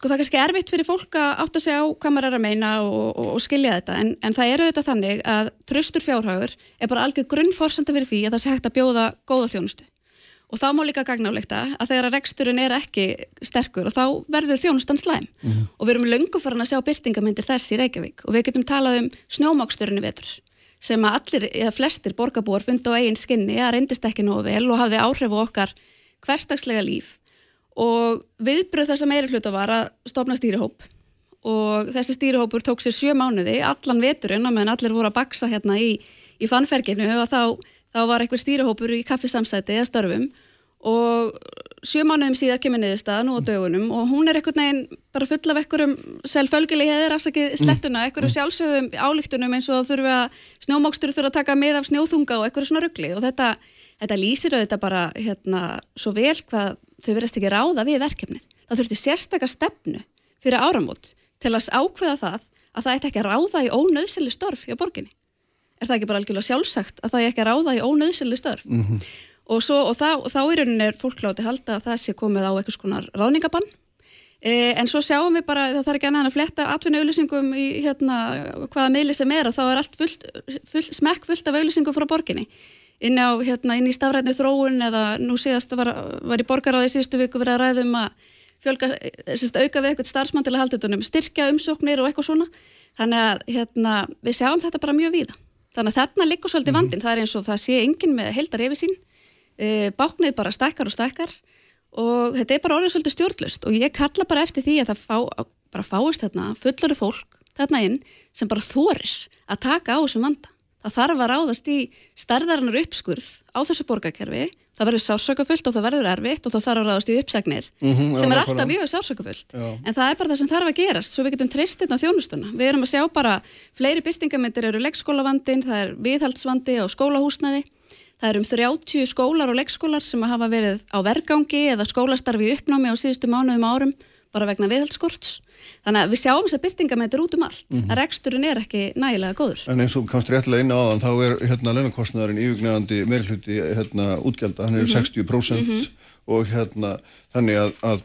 sko það er kannski erfitt fyrir fólk að átta sig á hvað maður er að meina og, og, og skilja þetta en, en það eru auðvitað þannig að tröstur fjárhagur er bara algjör grunnforsanda fyrir því að það sé hægt að bjóða góða þjónustu. Og þá má líka gagnálegt að þegar að reksturinn er ekki sterkur og þá verður þjónustan slæm. Mm -hmm. og við erum löngu farin að sjá byrtingamindir þess í Reykjavík og við getum talað um snjómáksturinn í vetur sem að allir, eða flestir borgarbúar fundi á eigin skinni að reyndist ekki nógu vel og hafði áhrif á okkar hverstagslega líf og viðbröð þess að meira hluta var að stopna stýrihóp. Og þessi stýrihópur tók sér sjö mánuði allan veturinn og meðan allir voru að baksa hérna í, í fannferginu og þá, þá var einhver stýrihópur í kaffisamsæti eða störfum. Og sjö mánuðum síðan kemur niðurstaðan og dögunum og hún er einhvern veginn bara full af einhverjum selvfölgili hefur afsakið slettuna, einhverjum mm. sjálfsögðum álíktunum eins og þurfa snjómókstur þurfa að taka með af snjóþunga og einhverju svona ruggli og þetta, þetta lýsir auðvitað bara hérna svo vel hvað þau verðast ekki ráða við verkefnið. Það þurfti sérstakar stefnu fyrir áramót til að ákveða það að það ætti ekki ráða í ónöðsili störf hjá borginni. Er það ekki bara algjörlega sjálfsagt að það ekki ráða í ónöðsili störf? Mm -hmm. Og, svo, og, þá, og þá í rauninni er fólk láti halda að það sé komið á eitthvað skonar ráðningabann. E, en svo sjáum við bara, það þarf ekki annað að fletta atvinna auðlýsingum í hérna, hvaða meili sem er og þá er allt fullt, fullt, smekk fullt af auðlýsingum frá borginni inn, á, hérna, inn í stafrætni þróun eða nú síðast var, var í borgaráði síðustu viku verið að ræðum að fjölga, sérst, auka við eitthvað starfsmann til að halda utanum, styrkja umsóknir og eitthvað svona. Þannig að hérna, við sjáum þetta bara mjög víða. Þannig að þarna liggur svolítið vandin, mm -hmm. það er eins og það sé engin með heldar yfir sín e, báknið bara stækkar og stækkar og þetta er bara orðið svolítið stjórnlust og ég kalla bara eftir því að það fá, bara fáist þarna fullari fólk þarna inn sem bara þorir að taka á þessum vanda Það þarf að ráðast í stærðarinnar uppskurð á þessu borgarkerfi. Það verður sársökafullt og það verður erfitt og það þarf að ráðast í uppsagnir Mhm, já, sem er nákvæmlega. alltaf mjög sársökafullt. Já. En það er bara það sem þarf að gerast svo við getum treyst þetta á þjónustuna. Við erum að sjá bara fleiri byrtingamyndir eru leikskólavandin, það er viðhaldsvandi á skólahúsnaði. Það eru um 30 skólar og leikskólar sem hafa verið á vergangi eða skólastarfi uppnámi á síðustu mánuðum og árum bara vegna viðhaldsskorts. Þannig að við sjáum þess að byrtingamyndir út um allt. Mm Mhm. Reksturinn er ekki nægilega góður. En eins og komst réttilega inn á þann, þá er hérna launakostnaðurinn yfirgnefandi meirhluti hérna útgjalda, hann er Mhm. 60% og hérna þannig að, að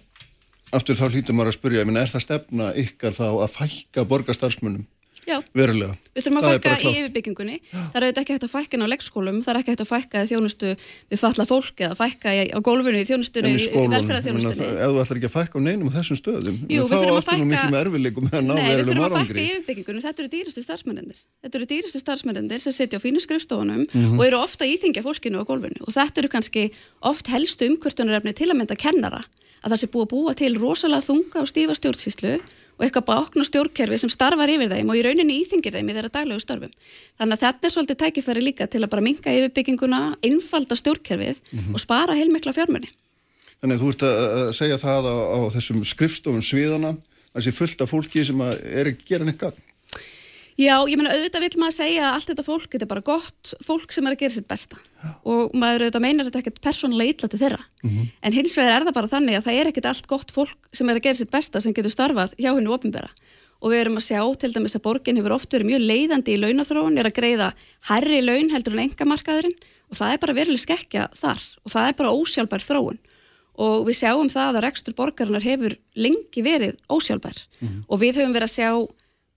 aftur þá hlýtur maður að spyrja, ég meina, er það stefna ykkar þá að fækka borgarstarfsmunum Já, verulega? við þurfum að Það fækka í yfirbyggingunni. Það er auðvitað ekki hægt að fækka inn á leikskólum, það er ekki hægt að fækka í þjónustu við falla fólk eða fækka í, á gólfinu í þjónustunni, í, í velferðarþjónustunni. ef þú ætlar ekki að fækka á neinum á þessum stöðum, Jú, þá áttu nú fækka- miklu með erfileikum með að ná Nei, við þurfum að fækka í yfirbyggingunni, þetta eru dýrastu starfsmennir þetta eru dýrastu starfsmennir sem sitja á fínu skrifstofunum Mhm. og eru ofta íþingja fólkinu á gólfinu og þetta eru kannski oft helstu umkvörtunarefni til að mynda kennara að það sé búið að búa til rosalega þunga og stífa stjórnsýslu og eitthvað bákna stjórnkerfi sem starfar yfir þeim og í rauninni íþingir þeim í þeirra daglegu störfum. Þannig að þetta er svolítið tækifæri líka til að bara minka yfirbygginguna, einfalda stjórnkerfið Mhm. og spara heilmikla fjármunni. Þannig að þú ert að segja það á, á þessum skrifstofun sviðana, þessi fullt af fólki sem er ekki að gera neitt gagn. Já, ég meina auðvitað vil maður segja að allt þetta fólk þetta er bara gott fólk sem er að gera sitt besta. Og maður auðvitað meinar þetta ekkert persónulega illa til þeirra. En hins vegar er það bara þannig að það er ekkert allt gott fólk sem er að gera sitt besta sem getur starfað hjá hennu ofinbera og við erum að sjá til dæmis að borgin hefur oft verið mjög leiðandi í launathróun er að greiða herri laun heldur en engamarkaðurinn og það er bara veruleg skekkja þar. Og það er bara ósjálfbær þróun. Og við sjáum það að rekstur borgarinnar hefur lengi verið ósjálfbær. Og við höfum verið að sjá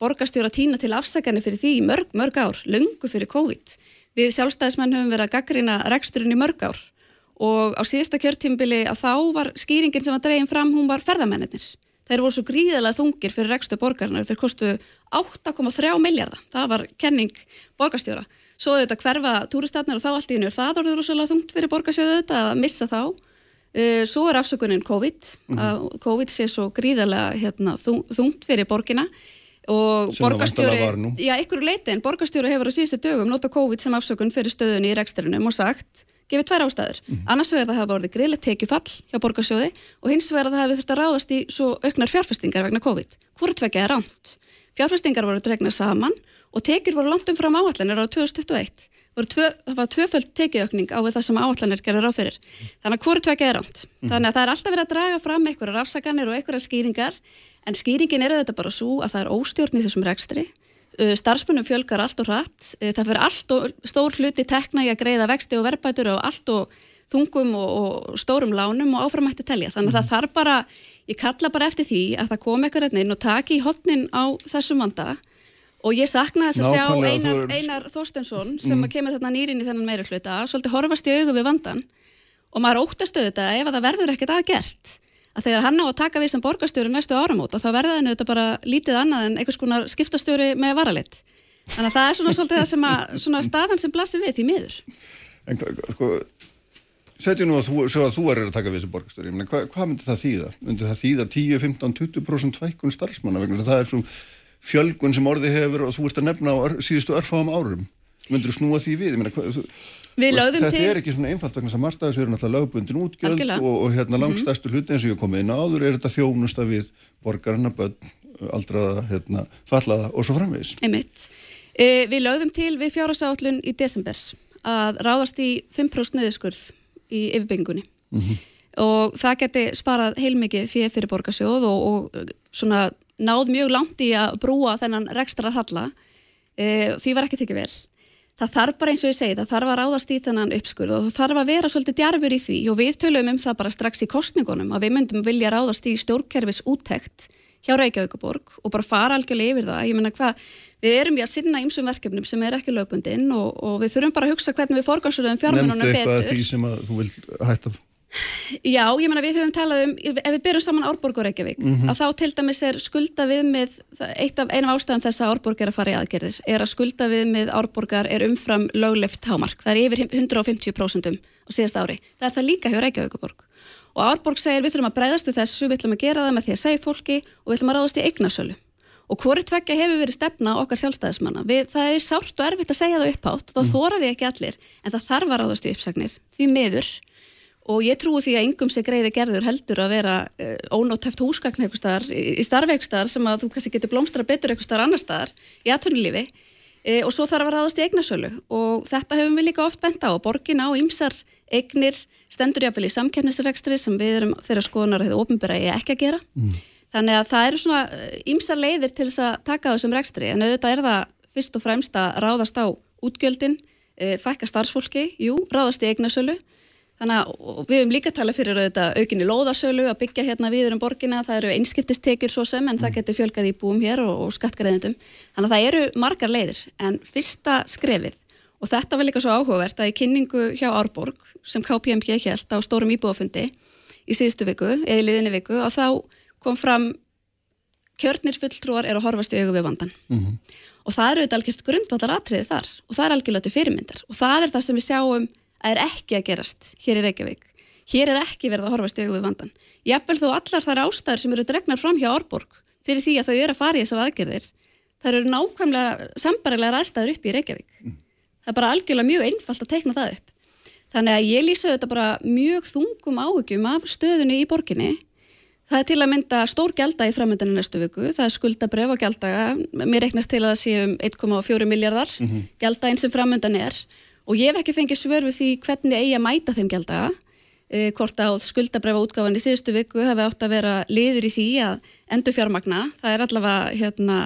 borgarstjóra tína til afsakanir fyrir því í mörg, mörg ár, lungu fyrir COVID. Við sjálfstæðismenn höfum verið að gaggrina reksturinn í mörg ár og á síðasta kjörtímbili að þá var skýringin sem var dregin fram, hún var ferðamennir. Þeir voru svo gríðilega þungir fyrir rekstur borgarinnar, þeir kostu 8,3 miljardar, það var kenning borgarstjóra. Svo auðvitað hverfa túristatnir og þá allt í er það orðið rosalega þungt fyrir borgarsjóðu auðvitað að missa þá. Uh, Svo er afsökunin COVID, að COVID sé svo gríðilega hérna, þung, þungt fyrir borgina og Sem borgarstjóri, já, ykkur leiti en borgarstjóri hefur á síðustu dögum nota COVID sem afsökun fyrir stöðunni í reksturinnum og sagt, gefið tvær ástæður. Annars vegar það hafa orðið greiðlega tekjufall hjá borgarsjóði og hins vegar að það hefur þurft að ráðast í svo auknar fjárfestingar vegna COVID. Hvort vekja er ránt fjárfestingar voru dregnar saman og tekjur voru langt umfram áallanir á 2021 voru tvö, það var tvöföld tekjuaukning á það sem áallanir gerði ráð fyrir. Þannig að hvort vekja er ránt þannig að það er alltaf verið að draga fram einhverjar afsakanir og einhverjar skýringar en skýringin er auðvitað bara svo að það er óstjórn í þessum rekstri. Uh, starfsmunum fjölgar allt og hratt. Uh, það fyrir allt og stór hluti tekna í að greiða vexti og verbætur og allt og þungum og, og stórum lánum og áframætti telja. Þannig að það þarf bara, ég kalla bara eftir því að það kom eitthvað inn og taki í hotnin á þessum vanda. Og ég sakna þess að sjá Einar, Einar Þorstensson sem mm. kemur þarna nýrin í þennan meira hluta svolítið horfast í augu við vandan og maður óttastu þetta ef að það verður ekkert aðgert að þegar hann á að taka við sem borgarstjóri næstu áramót og þá verða henni þetta bara lítið annað en einhvers konar skiptastjóri með varalitt þannig að það er svona svolítið það sem að svona staðan sem blasir við því miður En sko, setjum nú að þú, að þú er að taka við þessu borgastöri, hva, hvað myndi það þýða? Myndi það þýða 10, 15, 20% fækkun starfsmanna vegna það er svo fjölgun sem orði hefur og þú ert að nefna á síðustu örfáum árum. Myndur þú snúa því við? Þetta til- er ekki svona einfalt vegna að margt af þessu eru náttúrulega lögbundin útgjöld. Mhm. og, og hérna langstæstu hluti eins og ég komið inn áður er þetta þjónusta við borgarna, börn, aldraða, hérna, fallaða og svo framvegis. einmitt e, Við lögðum til við fjárhásállun í desember að ráðast í 5% neðuskurð í yfirbyggingunni og það geti sparað heilmikið fyrir, fyrir borgarsjóð og, og svona náð mjög langt í að brúa þennan rekstra halla e, því var ekki tekið vel það þarf bara eins og ég segi, það þarf að ráðast í þennan uppskurð og það þarf að vera svolítið djarfur í því. Og við tölum um það bara strax í kostningunum að við myndum vilja ráðast í stjórnkerfis úttekt hjá Reykjavíkuborg og bara fara algjörlega yfir það, ég menna hvað við erum í að sinna ymsum verkefnum sem er ekki lögbundin og, og við þurfum bara að hugsa hvernig við forgansröðum fjármununum Nefndu eitthvað af betur. því sem að þú vilt hætta Já, ég meina við höfum talað um, ef við byrjum saman Árborg og Reykjavík, að þá til dæmis er skulda viðmið, það- eitt af einum ástæðum þess að Árborg er að fara í aðgerðir, er að skulda viðmið Árborgar er umfram lögleft hámark, það er yfir 150% á síðast ári, það er það líka hjá Reykjavíkuborg. Og Árborg segir við þurfum að breyðast við þessu, við ætlum að gera það með því að segja fólki og við ætlum að ráðast í eignasölu. og hvori tveggja hefur verið stefna okkar sjálfstæðismanna. Við, það er sárt og erfitt að segja það upphátt og þá mm. þóraði ekki allir en það þarf að ráðast í uppsagnir því miður og ég trúi því að yngum sé greiði gerður heldur að vera uh, ónóttæft húsgagn eitthvað staðar í starfi eitthvað staðar sem að þú kannski getur blómstra betur eitthvað staðar annar staðar í atvinnulífi. Uh, og svo þarf að ráðast í eignasölu. Og þetta höfum við líka oft bent á. Og borgin á ymsar eignir stendur jáfnvel í samkernisrekstri sem við erum þeirra skoðunar að þetta ofinbæra er ekki að gera. Mm. þannig að það eru svona ymsar leiðir til þess að taka þessum rekstri. En auðvitað er það fyrst og fremst að ráðast á útgjöldin, uh, fækka starfsfólki, jú, ráðast í eignasölu Þannig að við höfum líka talað fyrir auðvitað aukinni lóðasölu að byggja hérna viður um borginna, það eru einskiptistekjur svo sem en mm. það getur fjölgað í búum hér og, og skattgreðendum. Þannig að það eru margar leiðir en fyrsta skrefið og þetta var líka svo áhugavert að í kynningu hjá Árborg sem KPMG held á stórum íbúafundi í síðustu viku eða í liðinni viku og þá kom fram kjörnir fulltrúar er að horfast í augu við vandan. Mm. Og það eru auðvitað algjört grundvallar atriði þar og það er algjörlega til fyrirmyndar og það er það sem við sjáum er ekki að gerast hér í Reykjavík. Hér er ekki verið að horfast í auðvið vandan. Jafnvel þó allar þar ástæður sem eru dregnar fram hjá Árborg fyrir því að þau eru að fara í þessar aðgerðir, þar eru nákvæmlega sambarilegar aðstæður upp í Reykjavík. Mm. Það er bara algjörlega mjög einfalt að teikna það upp. Þannig að ég lýsa þetta bara mjög þungum áhugjum af stöðunni í borginni. Það er til að mynda stór gælda í framöndinu næstu viku, það er skuldabref og gældaga, mér reiknast til að það sé um 1,4 miljardar mm -hmm. gældainn sem framöndan er og ég hef ekki fengið svör við því hvernig eigi að mæta þeim gældaga e, hvort að skuldabræfa útgáfan í síðustu viku hefði átt að vera liður í því að endur fjármagna, það er allavega hérna,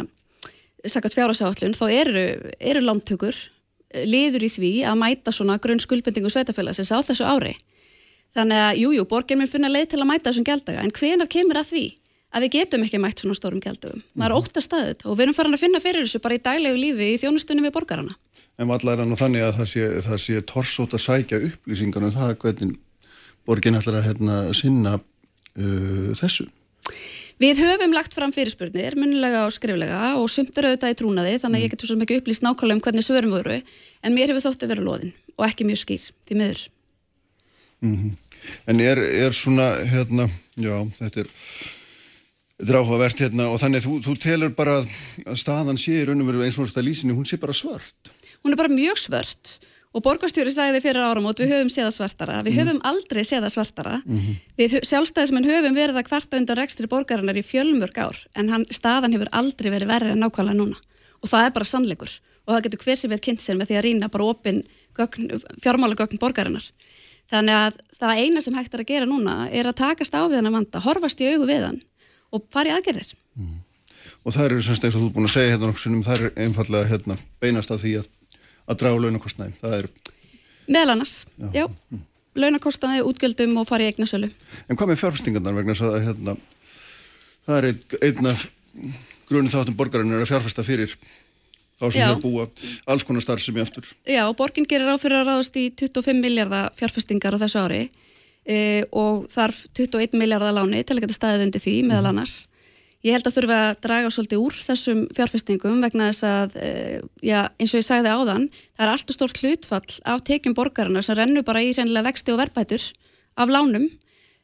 sakat fjárhásáallun þá eru, eru lántökur e, liður í því að mæta svona grunn skuldbendingu sveitafélagsins á þessu ári þannig að jújú, jú, borgir mér finna leið til að mæta þessum gældaga, en hvenar kemur að því að við getum ekki mætt svona stórum gældugum. Maður mhm. óttast að þetta og við erum farin að finna fyrir þessu bara í daglegu lífi í þjónustunum við borgarana en vallar er nú þannig að það sé, það sé torsótt að sækja upplýsingar um það hvernig borgin ætlar að hérna, sinna uh, þessu. Við höfum lagt fram fyrirspurnir, munnilega og skriflega og sumt er auðvitað í trúnaði þannig að ég mm. getur svo mikið upplýst nákvæmlega um hvernig svörum voru en mér hefur þótt að vera loðin og ekki mjög skýr, því miður. Mm -hmm. En er, er svona, hérna, já, þetta er Þetta er áhugavert hérna og þannig þú, þú telur bara að staðan sé í raun og veru eins og þetta lýsinni, hún sé bara svart hún er bara mjög svört og borgarstjóri sagði fyrir áram og við höfum séða svartara, við mm. höfum aldrei séða svartara mm -hmm. við sjálfstæðismenn höfum verið að kvarta undan rekstri borgarinnar í fjölmörg ár en hann, staðan hefur aldrei verið verið en nákvæmlega núna og það er bara sannleikur og það getur hver sem verið kynnt sér með því að rýna bara opinn fjármálagögn borgarinnar þannig að það eina sem hægt er að gera núna er að takast á við hann að vanda, horfast í augu við hann og fara í aðgerðir mm. Og það eru semst að það draga launakostnaði. Það er... Meðal annars, já. já. Mm. Launakostnaði, útgjöldum og fari í eignasölu. En hvað með fjárfestingarnar vegna þess að hérna, það er einna grunni þáttum borgarinn er að fjárfesta fyrir þá sem þau búa alls konar starf sem ég eftir. Já, borginn gerir áfyrir að ráðast í 25 miljardar fjárfestingar á þessu ári e, og þarf 21 miljardar láni til að geta staðið undir því meðal mhm. annars. Ég held að þurfa að draga svolítið úr þessum fjárfestingum vegna þess að, eh, já, eins og ég sagði áðan, það er alltaf stórt hlutfall af tekjum borgarna sem rennu bara í hreinlega vexti og verbætur af lánum.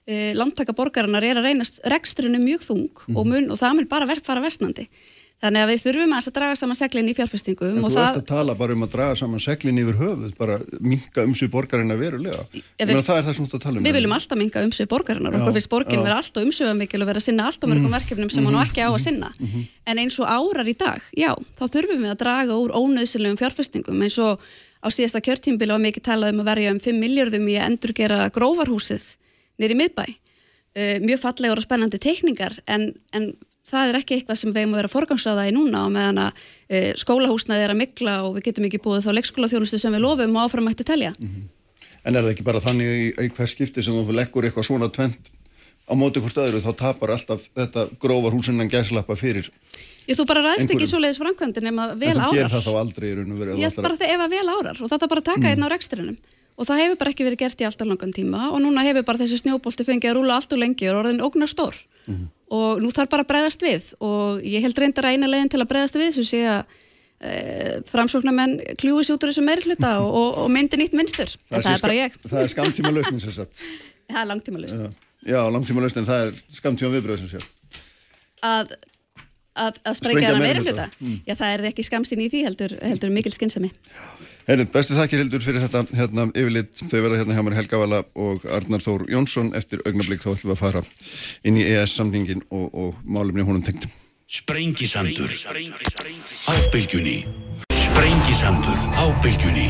Eh, Landtaka borgarna er að reynast rekstrinu mjög þung mm. og, mun, og það mun bara fara vestnandi. Þannig að við þurfum að draga saman seglinn í fjárfestingum. En þú það... ert að tala bara um að draga saman seglinn yfir höfuð, bara minka umsvið borgarina verulega. Við... Það er það sem þú ert að tala um. Við viljum alltaf minka umsvið borgarina og okkur finnst borgin vera alltaf umsviðamikil og vera að sinna alltaf mörgum mm. verkefnum sem mm. hann ekki á að sinna. Mm -hmm. En eins og árar í dag, já, þá þurfum við að draga úr ónöðsilegum fjárfestingum eins og á síðasta kjörtímbili var mikið talað um að verja um 5 miljardum að. Uh, mjög fallegur og spennandi teikningar en, en það er ekki eitthvað sem við hefum að vera forgangsraða í núna og meðan að e, skólahúsnaði er að mikla og við getum ekki búið þá leikskólaþjónustu sem við lofum og áfram ætti telja. Mm -hmm. En er það ekki bara þannig í, hvers skipti sem þú leggur eitthvað svona tvent á móti hvort öðru þá tapar alltaf þetta grófar húsinnan gæslappa fyrir Ég þú bara ræðst ekki svo leiðis framkvæmdi nema vel árar. En þú ger það þá aldrei í raun og verið. Ég bara það ef að vel árar og það er bara að taka mm. einn á reksturinnum og það hefur bara ekki verið gert í alltaf langan tíma og núna hefur bara þessi snjóbólstu fengið að rúla allt og lengi og orðin ógnar stór. Mm og nú þarf bara að breyðast við. Og ég held reyndar að eina leginn til að breyðast við sem sé að e, framsóknarmenn kljúi sér út úr þessu meiri hluta og, og, og myndi nýtt minnstur en það er bara ég. Það er skamtíma lausnin sem sagt. Það er langtíma lausnin Já, já langtíma lausnin, það er skamtíma viðbröð sem sé að, að, að Sprengja það meira meirihluta. hluta. Já, það er ekki skamsinn í því heldur, heldur mikil skynsami. Herri, bestu þakkir Hildur fyrir þetta hérna, yfirlit, þau verða hérna hjá mér Helga Vala og Arnar Þór Jónsson. Eftir augnablík þá ætlum við að fara inn í ES-samlingin og, og málumni húnum tengdum. Sprengisandur. Á bylgjunni. Sprengisandur á bylgjunni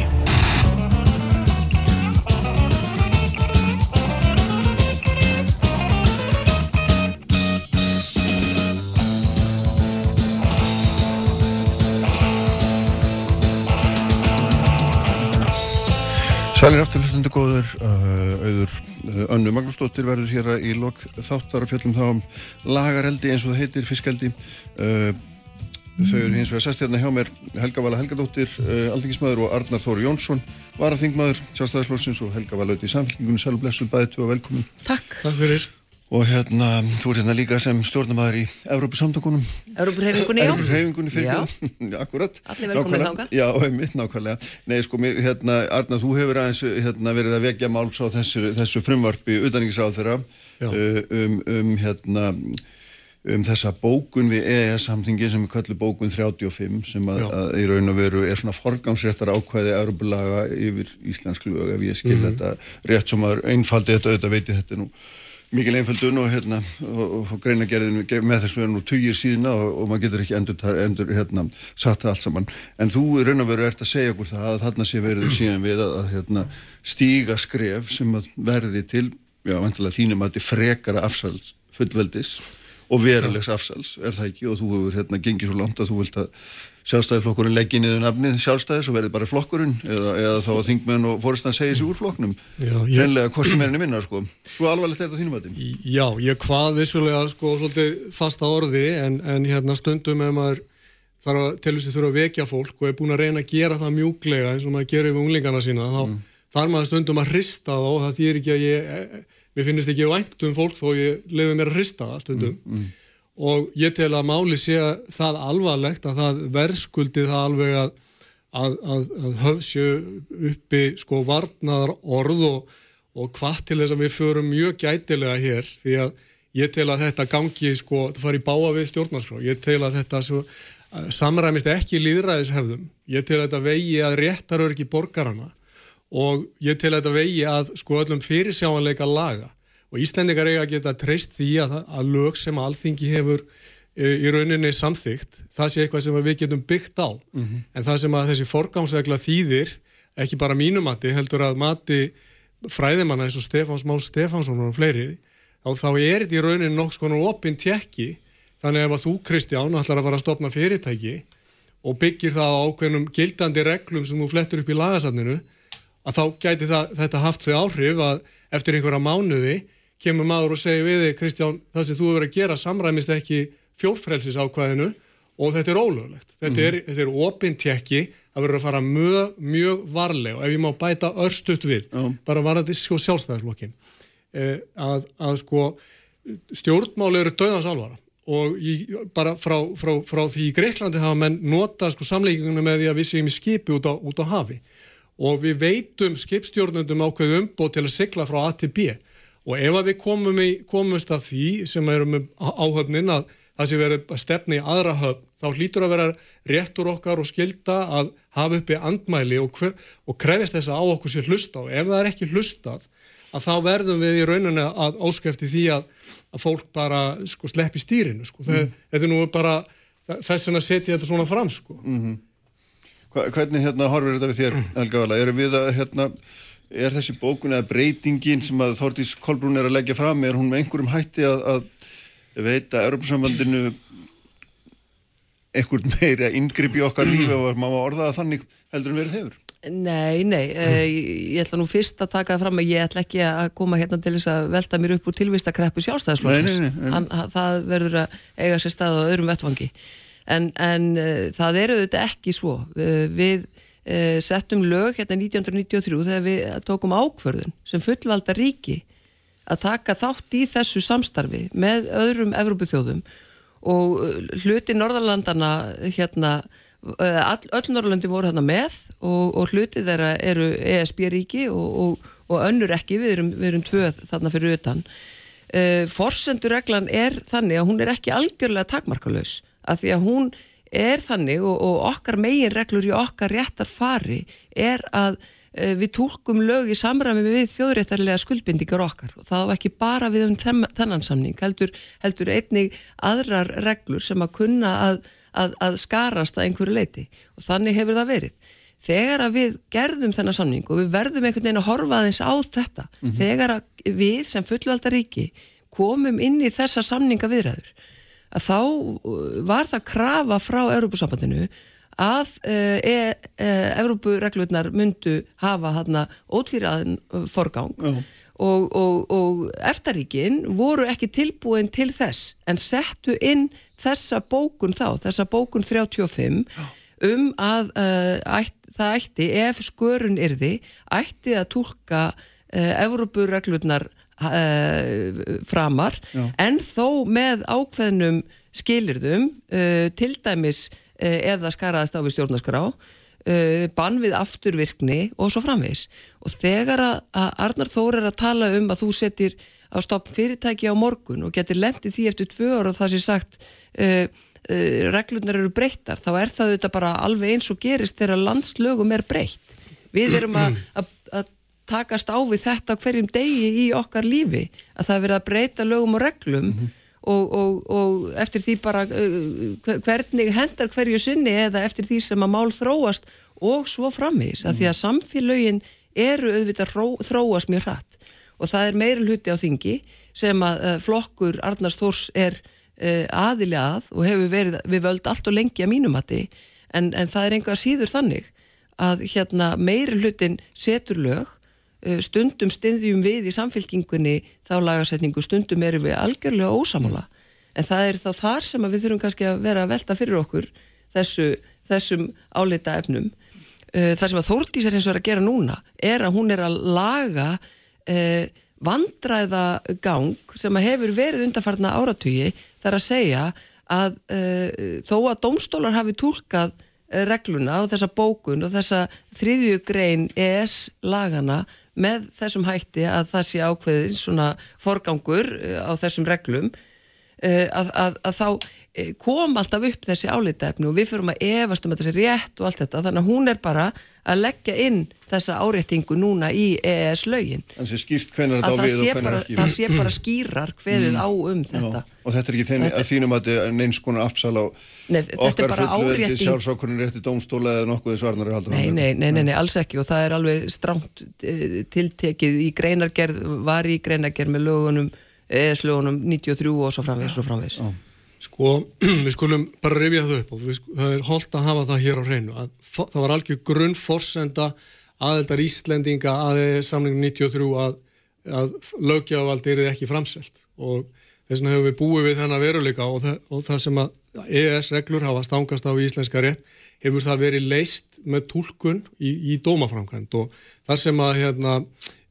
Sælir aftur hlustundu góður, uh, auður uh, Önnu Magnúsdóttir verður hér í lok þáttar að fjöllum þá um lagareldi eins og það heitir, fiskeldi. Uh, þau eru hins vegar sest hérna hjá mér Helga Vala Helgadóttir, uh, alþingismæður og Arnar Þóri Jónsson, varaþingmaður, sjálfstæðisflórsins og Helga Vala auðvitað í samfélkingunni, sælu blessuð bæði tvö og velkomin. Takk. Takk fyrir. Og hérna, þú er hérna líka sem stjórnamaður í Evrópusamtökunum. Európurhefingunni, já. Evrópuhreyfingunni fyrir Já. Já, akkurat. Allir velkomnir Nákvæmlega. þangað. Já, einmitt nákvæmlega. Nei, sko, mér, hérna, Arna, þú hefur aðeins hérna, verið að vekja máls á þessu, þessu frumvarpi utanriksráð þeirra Já. um, um, hérna, um þessa bókun við EES-samtingi sem við kallum bókun 35 sem að, að í raun og veru er svona forgangsréttar ákvæði Evrópulaga yfir íslensk lög ef ég skil Mhm. þetta rétt sem að einfaldi þetta auðvitað veit ég þetta nú mikil einföldun og, hérna, og, og, greinagerðinu ge- með þessu er nú tugir síðna og, og maður getur ekki endur, endur hérna, satt það allt saman. En þú í raun og veru ert að segja okkur það að þarna sé verið síðan við að, að hérna, stíga skref sem að verði til já, vantilega þínum að þetta frekara afsals fullveldis og verulegs afsals er það ekki? Og þú hefur hérna gengið svo langt að þú vilt að sjálfstæðisflokkurinn leggja niður nafnið sjálfstæðis og verði bara flokkurinn eða, eða þá að þingmenn og fóristan segja sér úr flokknum. Já, ég- Hreinlega hvorki meirinni minna sko. Svo alvarlegt er þetta þínum að því Já, ég hvað vissulega sko svolítið fasta orði en, en hérna stundum ef maður þarf að til þess að þurfa að vekja fólk og er búin að reyna að gera það mjúklega eins og maður gerir við unglingana sína þá þarf maður stundum að hrista þá það þýr ekki að ég eh, mér finnst ekki vænt um fólk þó ég lefi mér að hrista það stundum og ég tel að máli sé að það alvarlegt að það verðskuldi það alveg að að, að, að höfsju uppi sko varnaðar orð og, og hvað til þess að við förum mjög gætilega hér. Því að ég tel að þetta gangi sko, það fari báa við stjórnarskrá. Ég tel að þetta svo, samræmist ekki líðræðishefðum ég tel að þetta vegi að réttarörgi borgarana og ég tel að þetta vegi að sko öllum fyrirsjáanleika laga og Íslendingar eiga að geta treyst því að, að lög sem alþingi hefur e, í rauninni samþygt, það sé eitthvað sem við getum byggt á. En það sem að þessi forgámsregla þýðir ekki bara mínu mati, heldur að mati fræðimanna eins og Stefáns Már Stefánsson og fleiri, þá, þá er þetta í rauninni nokks konar opinn tjekki þannig ef að þú Kristján ætlar að fara að stopna fyrirtæki og byggir það á ákveðnum gildandi reglum sem þú flettur upp í lagasafninu að þá gæti það, þetta haft þau áhrif að eftir einhverja mánuði kemur maður og segir við þig Kristján það sem þú hefur verið að gera samræmist ekki fjórfrelsis ákvæðinu og þetta er ólöglegt. Þetta er, þetta er opinn tjekki að verður að fara mjög, mjög varlega og ef ég má bæta örstutt við, bara varandi sko sjálfstæðarflokkin, eh, að, að sko stjórnmáli eru döðans alvara og í, bara frá, frá, frá því í Greiklandi hafa menn notað sko samleikingunum með því að við séum í skipi út á, út á hafi. Og við veitum skipstjórnundum ákveðu umbót til að sigla frá A til B og ef að við komum í, komumst að því sem erum áhöfnin að það sé verið að stefna í aðra höfn þá hlýtur að vera réttur okkar og skilda að hafa uppi andmæli og, og krefist þess að á okkur sé hlusta og ef það er ekki hlustað að þá verðum við í rauninni að óskæfti því að, að fólk bara sko, sleppi stýrinu sko. mm. þetta er nú bara þess vegna setja þetta svona fram sko. Hva, Hvernig hérna horfir þetta við þér, Helga Vala? Erum við að hérna er þessi bókun eða breytingin sem að Þórdís Kolbrún er að leggja fram er hún með einhverjum hætti að, að veita Europasambandinu einhvern meira ingripp í okkar lífi og maður orða það þannig heldur en verið hefur Nei, nei, uh, ég ætla nú fyrst að taka það fram að ég ætla ekki að koma hérna til þess að velta mér upp úr tilvistakreppu ha- Það verður að eiga sér stað á öðrum vettvangi. En, en uh, það eru þetta ekki svo. Uh, við uh, settum lög hérna 1993 þegar við tókum ákvörðun sem fullvalda ríki að taka þátt í þessu samstarfi með öðrum Evrópuþjóðum og uh, hluti Norðalandana hérna uh, all, öll Norðalandi voru hérna með og, og hluti þeirra eru ESB ríki og, og, og önnur ekki, við erum, við erum tvöð þarna fyrir utan. Uh, forsendureglan er þannig að hún er ekki algjörlega takmarkalaus að því að hún er þannig og, og okkar megin reglur í okkar réttar fari er að uh, við tólkum lög í samræmi við þjóðréttarlega skuldbindingar okkar. Og það á ekki bara við um þennan samning heldur, heldur einnig aðrar reglur sem að kunna að, að, að skarast að einhverju leiti og þannig hefur það verið. Þegar að við gerðum þennan samning og við verðum einhvern veginn að horfa aðeins á þetta mm -hmm. þegar að við sem fullvaldaríki komum inn í þessa samninga viðræður að þá uh, var það krafa frá Európusambandinu að uh, e, e, Európureglurnar myndu hafa hérna ótvíraðin uh, forgang -huh. og, og, og eftaríkin voru ekki tilbúin til þess en settu inn þessa bókun þá, þessa bókun 35 um að uh, ætt, það ætti, ef skörun yrði, ætti að tólka Evrópureglurnar uh, framar. Já. en þó með ákveðnum skilirðum uh, til dæmis ef það skaraðast á við stjórnarskrá uh, bann við afturvirkni og svo framvegs og þegar að, Arnar Þór er að tala um að þú setir á stopp fyrirtæki á morgun og getur lendið því eftir tvö ára og það sé sagt uh, reglurnar eru breyttar þá er það þetta bara alveg eins og gerist þegar landslögum er breytt. Við erum að, að takast á við þetta hverjum degi í okkar lífi að það verið að breyta lögum og reglum mm -hmm. og, og, og eftir því bara uh, hvernig hendar hverju sinni eða eftir því sem að mál þróast og svo framvís að því að samfélögin eru auðvitað þróast mjög hratt og það er meira hluti á þingi sem að uh, flokkur Arnars Þórs er uh, aðilega að og hefur verið við völd allt og lengi að mínumatti en, en það er enga síður þannig að hérna meiri hlutin setur lög stundum stundum við í samfélkingunni þá lagarsetningu stundum erum við algjörlega ósamála en það er þá þar sem við þurfum kannski að vera að velta fyrir okkur þessu, þessum álita efnum uh, það sem að Þórtís er eins og er að gera núna er að hún er að laga vandræðagang sem hefur verið undarfarna áratugi. Þar að segja að þó að domstólar hafi tólkað regluna og þessa bókun og þessa þriðjugrein ES lagana með þessum hætti að það sé ákveðin svona forgangur uh, á þessum reglum að, að, að þá kom alltaf upp þessi álitefni og við fyrum að efast um sé rétt og allt þetta. Þannig að hún er bara að leggja inn þessa áréttingu núna í EES lögin að það sé bara, það sé bara skýrar hverðið á um þetta. Já. og þetta er ekki þenni, þetta... að þínum að þetta er neins konar afsal á nei, okkar fullverði sjálfsákunin rétti dómstóla eða nokkuð svarnar nei nei, nei, nei, nei, alls ekki. Og það er alveg stránt eh, tiltekið í greinargerð var í greinargerð með lögunum EES lögunum 93 og svo framvegs og framvegs Sko, við skulum bara rifja það upp og við, það er holdt að hafa það hér á hreinu að það var algjör grunnforsenda aðeldar Íslendinga að samlingum 93 að, að lögjavaldi er ekki framselt. Og þess vegna hefur við búið við þennan veruleika og það, og það sem að EES-reglur hafa stangast á íslenska rétt hefur það verið leist með tólkun í, í dómaframkvæmt og það sem að hérna,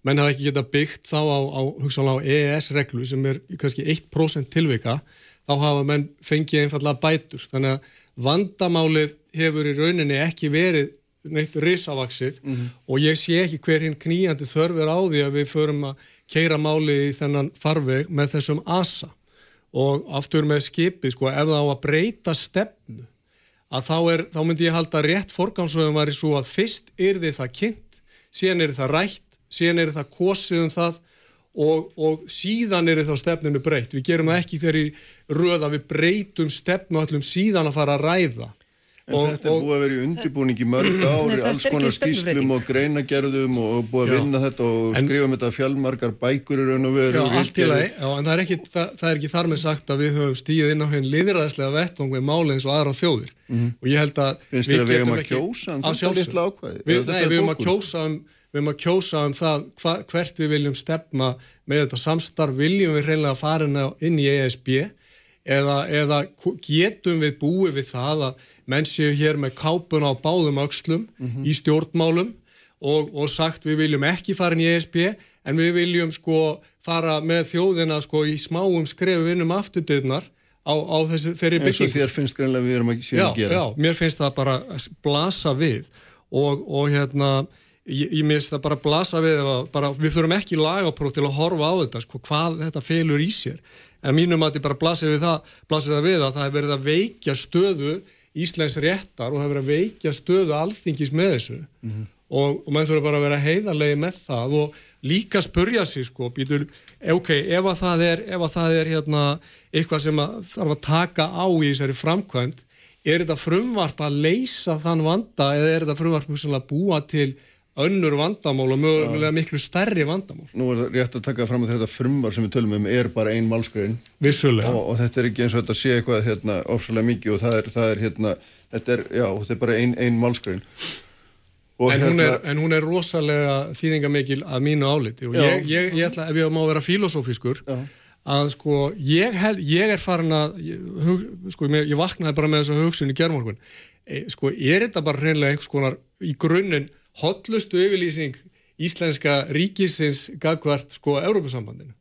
menn hafa ekki geta byggt þá á, á, á EES-reglu sem er kannski 1% tilvika þá hafa menn fengið einfallega bætur. Þannig að vandamálið hefur í rauninni ekki verið neitt risavaksið mm -hmm. og ég sé ekki hver hinn kníjandi þörfur á því að við förum að keira málið í þennan farveg með þessum asa og aftur með skipi, sko, ef það á að breyta stefnu, að þá, er, þá myndi ég halda rétt forgámsögum var í svo að fyrst er þið það kynnt, síðan er það rætt, síðan er það kosið um það og, og síðan er þá stefninu breytt. Við gerum það ekki þegar í röða við breytum stefnu ætlum síðan að fara að ræða. En og, þetta er búið að vera í undirbúningi mörg ári, alls konar skýslum og greinagerðum og búið að vinna þetta og skrifa um þetta fjálmargar bækur í raun og veru. Já, allt í lagi, en það er, ekki, það, það er ekki þar með sagt að við höfum stíðið inn á henn liðræðslega vettvang við máli eins og aðra þjóðir. Mm. Og ég held að Finnst þér að við hefum að kjósa um þetta litla ákvæði? Við, nei, við hefum að kjósa um við erum að kjósa um það hva, hvert við viljum stefna með þetta samstarf, viljum við reynilega fara inn í ESB eða, eða getum við búið við það að menn séu hér með kápuna á báðum aukslum mm -hmm. í stjórnmálum og, og sagt við viljum ekki fara inn í ESB en við viljum sko fara með þjóðina sko í smáum skrefu vinnum afturdöðnar á, á þessi þeirri bygging. En svo þér finnst greinlega við erum að, já, að gera. Já, mér finnst það bara blasa við og, og hérna ég, ég mist það bara blasa við að bara, við þurfum ekki lagapróf til að horfa á þetta sko, hvað þetta felur í sér en mínum að þetta bara blasir við það blasir það við að það hefur verið að veikja stöðu Íslands réttar og hefur verið að veikja stöðu alþingis með þessu mm -hmm. og, og maður þurfa bara að vera heiðarlegi með það og líka spurja sig sko, býtur, ok, ef að það er, að það er hérna, eitthvað sem að þarf að taka á í þessari framkvæmt er þetta frumvarp að leysa þann vanda eða er þetta frumvarp að búa til önnur vandamál og mögulega miklu stærri vandamál. Nú er rétt að taka fram að þetta frumvar sem við tölum um er bara ein málskriðin. Vissulega. Og, og þetta er ekki eins og þetta sé eitthvað hérna ofsalega mikið og það er, það er hérna, þetta er, já, þetta er bara ein, ein málskriðin. En, hérna, hún er, en hún er rosalega þýðingamikil að mínu áliti og ég, ég, ég ætla, ef ég má vera filosófískur, að sko, ég, hel, ég er farin að, hug, sko, ég vaknaði bara með þessa hugsun í gerðmorgun, e, sko, er þetta bara reynilega einhvers konar í grunninn hotlustu yfirlýsing íslenska ríkisins gagvart sko Európa-sambandinu.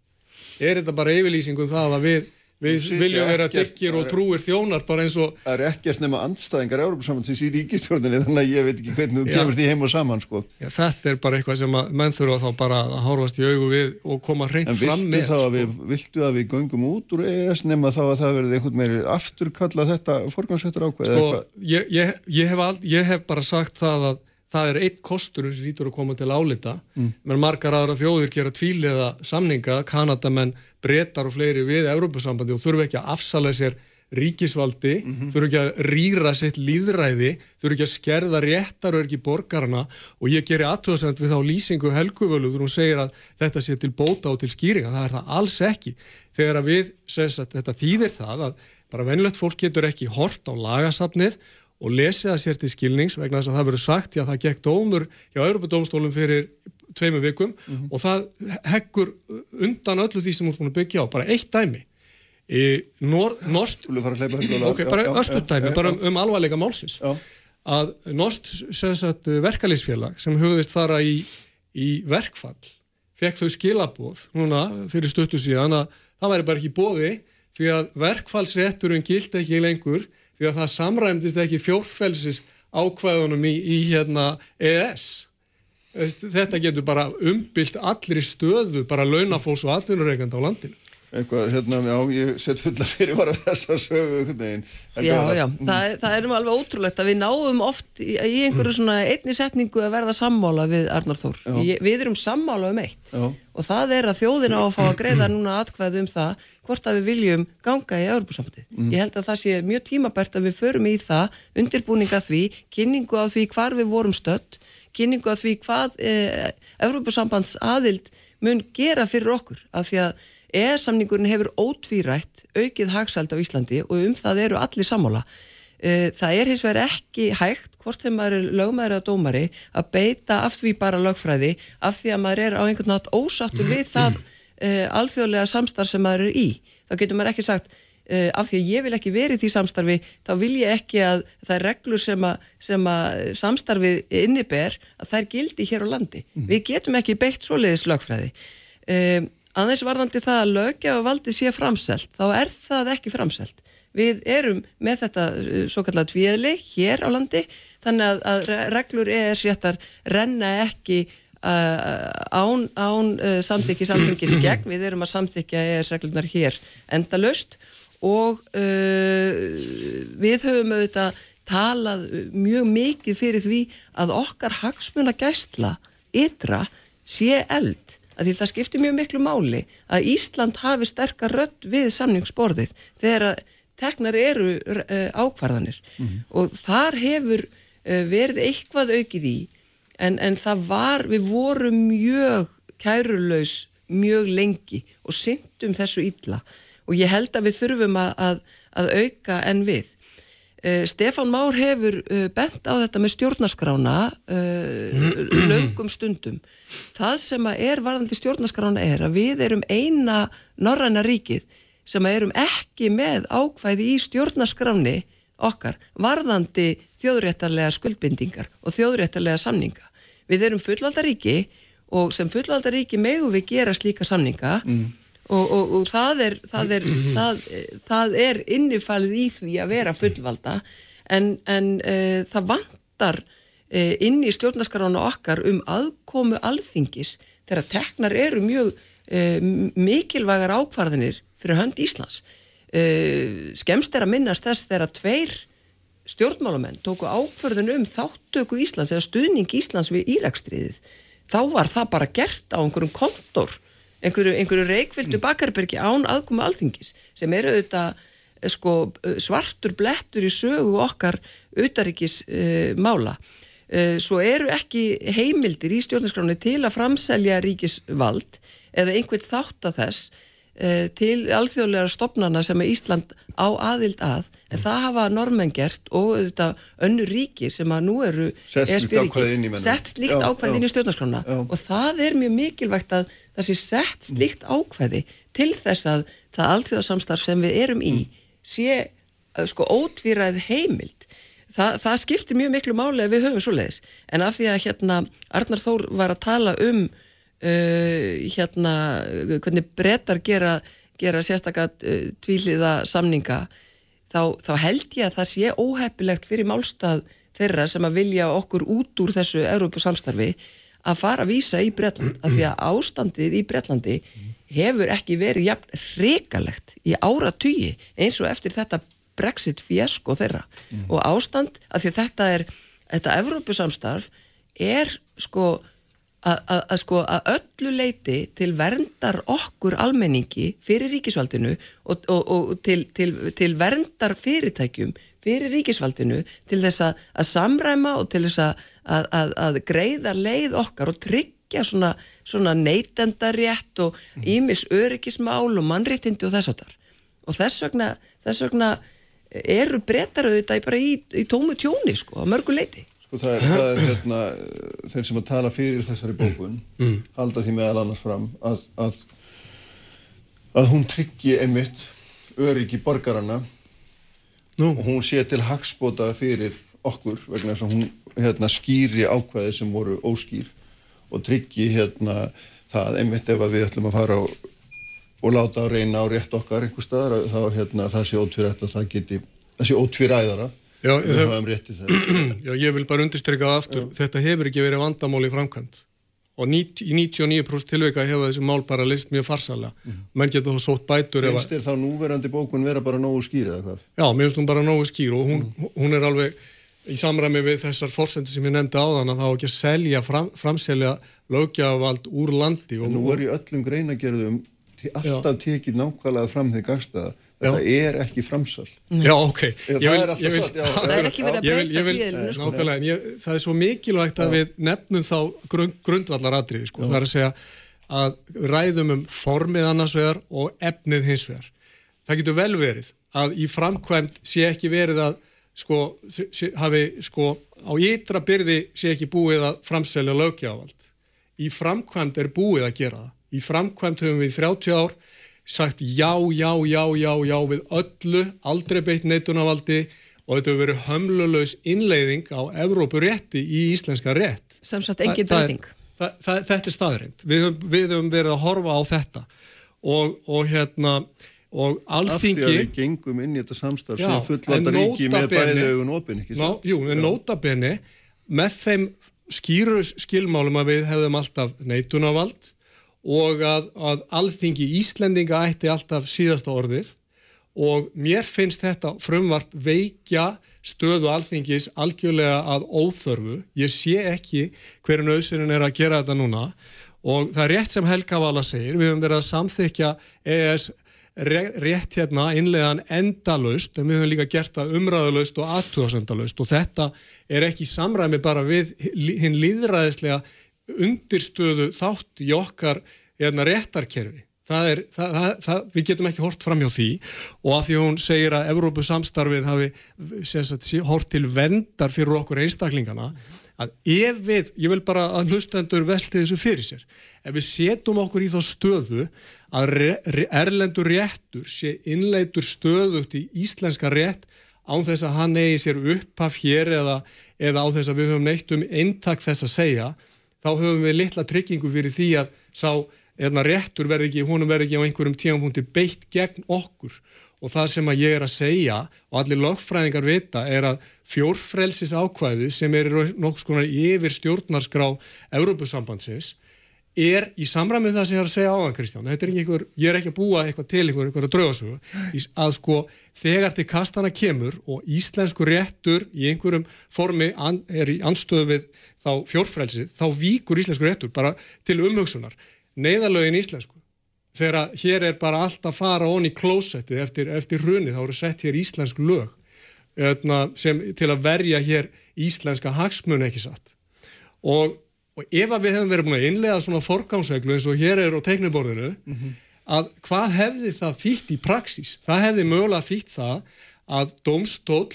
Er þetta bara yfirlýsing um það að við, við viljum vera dykkir og trúir þjónar bara eins og... Það er ekkert nema andstæðingar Európa-sambandsins í ríkistjórnini þannig að ég veit ekki hvernig þú kemur því heim og saman sko. Já, þetta er bara eitthvað sem menn þurfa þá bara að hórfast í augu við og koma hreint fram með. En sko. við, viltu að við göngum út úr ES nema þá að það verði einhvern meiri afturkalla þetta forgansættur ákveð? Sko, ég, ég, ég, hef all, ég hef bara sagt það að það er eitt kostur sem lítur að koma til álita mm. menn margar aðra þjóðir gera tvíliða samninga, Kanadamenn breytar og fleiri við Európusambandi og þurfu ekki að afsala sér ríkisvaldi mm -hmm. þurfu ekki að rýra sitt líðræði, þurfu ekki að skerða réttar og ekki borgarna og ég gerir aðtöðsend við þá lýsingu helguvölu þurfu hún segir að þetta sé til bóta og til skýringa, það er það alls ekki þegar að við, þetta þýðir það að bara venilegt fólk getur ekki hort á lagasafnið og lesið það sér til skilnings vegna þess að það verður sagt, já það gekk dómur hjá Europadómstólum fyrir tveimu vikum mm -hmm. og það heggur undan öllu því sem hún er búin að byggja á, bara eitt dæmi. Nor, Nost ok, bara östu dæmi, bara um, um alvarleika málsins. Já. að Nost verkalýsfélag sem hugðist fara í, í verkfall fekk þau skilabóð núna fyrir stöttu síðan að það væri bara ekki bóði því að verkfallsrétturinn gilt ekki lengur því að það samræmdist ekki fjórfelsis ákvæðunum í, í hérna ES þetta getur bara umbylt allir í stöðu bara launafólks og atvinnureikand á landinu eitthvað, hérna, já, ég set fulla fyrir var að þessa sögu Já, já, það, það er nú alveg ótrúlegt að við náum oft í, í einhverju svona einni setningu að verða sammála við Arnar Þór, ég, við erum sammála um eitt. Já. og það er að þjóðina á að fá að greiða núna atkvæðu um það hvort að við viljum ganga í Európa-sambandi. Mm. Ég held að það sé mjög tímabært að við förum í það, undirbúninga því, kynningu á því hvar við vorum stött, kynningu á því hvað eh, mun gera fyrir okkur, af því að ES-samningurinn hefur ótvírætt aukið hagsald á Íslandi og um það eru allir sammála. Eh, það er hins vegar ekki hægt, hvort þegar maður er lögmaður eða dómari, að beita af því bara lögfræði, af því að maður er á einhvern nátt ósattur við það uh, alþjóðlega samstarf sem maður er í. Þá getur maður ekki sagt uh, af því að ég vil ekki verið því samstarfi þá vil ég ekki að það er reglur sem að, sem að samstarfið inniber að það er gildi hér á landi. Við getum ekki beitt svoleiðis lögfræði. Um, aðeins varðandi það að lögja og valdi sé framselt þá er það ekki framselt. Við erum með þetta svo kallar tvíðli hér á landi þannig að, að reglur er séttar renna ekki Uh, án, án uh, samþykki samþykkis í gegn, við erum að samþykja ES-reglunar hér endalust og uh, við höfum auðvitað talað mjög mikið fyrir því að okkar hagsmuna gæstla ytra sé eld, að því það skiptir mjög miklu máli að Ísland hafi sterkar rött við samningsborðið þegar að teknar eru uh, ákvarðanir mm -hmm. og þar hefur uh, verið eitthvað aukið í en, en það var, við vorum mjög kærulaus mjög lengi og syndum þessu illa og ég held að við þurfum að, að, að auka en við. Uh, Stefán Már hefur uh, bent á þetta með stjórnaskrána uh, lögum stundum. Það sem er varðandi stjórnaskrána er að við erum eina norræna ríkið sem erum ekki með ákvæði í stjórnaskráni okkar varðandi þjóðréttarlega skuldbindingar og þjóðréttarlega samninga. Við erum fullvaldaríki og sem fullvaldaríki megu við gera slíka samninga mm. Og, og, og það er, það er, það, það er innifalið í því að vera fullvalda en, en uh, það vantar e, inn í stjórnaskarána okkar um aðkomu alþingis þegar teknar eru mjög e, mikilvægar ákvarðinir fyrir hönd Íslands. Skemst er að minnast þess þegar tveir stjórnmálamenn tóku ákvarðin um þáttöku Íslands eða stuðning Íslands við Írakstriðið. Þá var það bara gert á einhverjum kontor, einhverju, einhverju reikvildu bakarbergi án aðkomu alþingis sem eru auðvitað sko, svartur blettur í sögu okkar auðaríkis uh, mála. Uh, svo eru ekki heimildir í stjórnarskráni til að framselja ríkisvald eða einhvern þátt að þess til alþjóðlega stopnana sem Ísland á aðild að. En það hafa normenn gert og auðvitað önnu ríki sem að nú eru Sett slíkt ESB-ríki, ákvæði inn í mennum. sett slíkt Já, ákvæði já. inn í stjórnarskrána. Og það er mjög mikilvægt að það sé sett slíkt ákvæði til þess að það alþjóðasamstarf sem við erum í sé uh, sko ótvíræð heimild. Þa, það skiptir mjög miklu máli að við höfum svo leiðis en af því að hérna Arnar Þór var að tala um hérna hvernig brettar gera, gera sérstakka uh, tvíliða samninga þá, þá held ég að það sé óheppilegt fyrir málstað þeirra sem að vilja okkur út úr þessu Európu samstarfi að fara að vísa í Bretland af því að ástandið í Bretlandi hefur ekki verið jafn hrikalegt í áratugi eins og eftir þetta Brexit fjesko þeirra. Og ástand af því að þetta er þetta Evrópusamstarf er sko að, sko að öllu leiti til verndar okkur almenningi fyrir ríkisvaldinu og, og, og til, til, til verndar fyrirtækjum fyrir ríkisvaldinu til þess að, að samræma og til þess að, að, að greiða leið okkar og tryggja svona, svona neytendarétt og ímis öryggismál og mannréttindi og þess að þar og þess vegna, þess vegna eru brettar auðvitað bara í, í tómu tjóni sko, að mörgu leiti Sko það er, það er hérna, þeir sem að tala fyrir þessari bókun halda því meðal annars fram að, að, að hún tryggi einmitt öryggi borgarana Nú. og hún sé til hagspota fyrir okkur vegna þess að hún hérna, skýri ákvæði sem voru óskýr og tryggi hérna, það einmitt ef við ætlum að fara og, og láta að reyna á rétt okkar einhver staðar þá hérna, það sé ótvírætt að það geti það sé ótvíræðara Já, við það- höfum rétti þess Já, ég vil bara undirstryka það aftur. Þetta hefur ekki verið vandamál í framkvæmt. Og í 99% tilveika hefur þessi mál bara list mjög farsalega. Menn geta þá sótt bætur finnst þér þá núverandi bókun vera bara nógu skýr eða hvað? Já, mér finnst hún bara nógu skýr og hún, hún er alveg í samræmi við þessar fórsendur sem ég nefndi áðan að það á ekki að selja, fram, framselja lögjafald úr landi Nú er í öllum greinagerðum alltaf tekið nákvæmlega fram því gagstaða. Þetta er ekki framsal. Já, ok. Það er alltaf satt, já. Það er ekki verið að Ég vil- breyta ég vil- tvíðilinu, sko. Það er svo mikilvægt að við nefnum þá grund, grundvallar atriði, sko. Það er að segja að ræðum um formið annars vegar og efnið hins vegar. Það getur vel verið að í framkvæmt sé ekki verið að sko, sé, hafi sko á ytra byrði sé ekki búið að framselja lögjávald. Í framkvæmt er búið að gera það. Í framkvæmt höfum við í 30 ár sagt já, já, já, já, já við öllu, aldrei beitt neitunavaldi og þetta hefur verið hömlulegs innleiðing á Evrópurétti í íslenska rétt. sem sagt engin breyting Það, það, þetta er staðrind. Við, höfum- við höfum verið að horfa á þetta og, og hérna og Af því alþingi að við gengum inn í þetta samstarf Já, sem fullvalda en ríki með nota bene- bæði augun opin, ekki Ná, jú, en nótabeni með þeim skýru skilmálum að við hefðum alltaf neitunavald og að, að alþingi Íslendinga ætti alltaf síðasta orðið. Og mér finnst þetta frumvarp veikja stöðu alþingis algjörlega að óþörfu. Ég sé ekki hverju nöðsyninn er að gera þetta núna. Og það er rétt sem Helga Vala segir, við höfum verið að samþykja EES rétt hérna innlegan endalaust en við höfum líka gert það umræðalaust og aðtúðasendalaust og þetta er ekki samræmi bara við hinn líðræðislega undirstöðu þátt í okkar hérna, réttarkerfi. Það er, það, það, við getum ekki hort fram hjá því og af því hún segir að Evrópu samstarfið hafi sagt, hort til vendar fyrir okkur einstaklingana að ef við, ég vil bara að hlustendur velti þessu fyrir sér, ef við setjum okkur í þá stöðu að re, erlendur réttur sé innleitur stöðugt í íslenska rétt án þess að hann eigi sér upphaf hér eða, eða á þess að við höfum neitt um eintak þess að segja, þá höfum við litla tryggingu fyrir því að sá hérna, réttur verði ekki, honum verði ekki á einhverjum tímapunkti beitt gegn okkur. Og það sem að ég er að segja og allir lögfræðingar vita er að fjórfrelsis ákvæði sem er nokkuð skonar yfir stjórnarskrá Európusambandsins er í samræmið það sem ég er að segja áðan Kristján, þetta er ekki einhver, ég er ekki að búa eitthvað til einhver, einhverja draugasögu að sko þegar til kastana kemur og íslensku réttur í einhverjum formi an, er í anstöðu við þá fjórfrelsið, þá víkur íslensku réttur bara til umhugsunar. Neyðalögin íslensku þegar hér er bara allt að fara onni í klósetti eftir, eftir runni, þá eru sett hér íslensku lög hérna, sem, til að verja hér íslenska hagsmun ekki satt? Og og ef við hefum verið búin að innlega svona forgámsreglu eins og hér er á teiknuborðinu mm -hmm. að hvað hefði það þýtt í praxís? Það hefði mögulega þýtt það að domstól,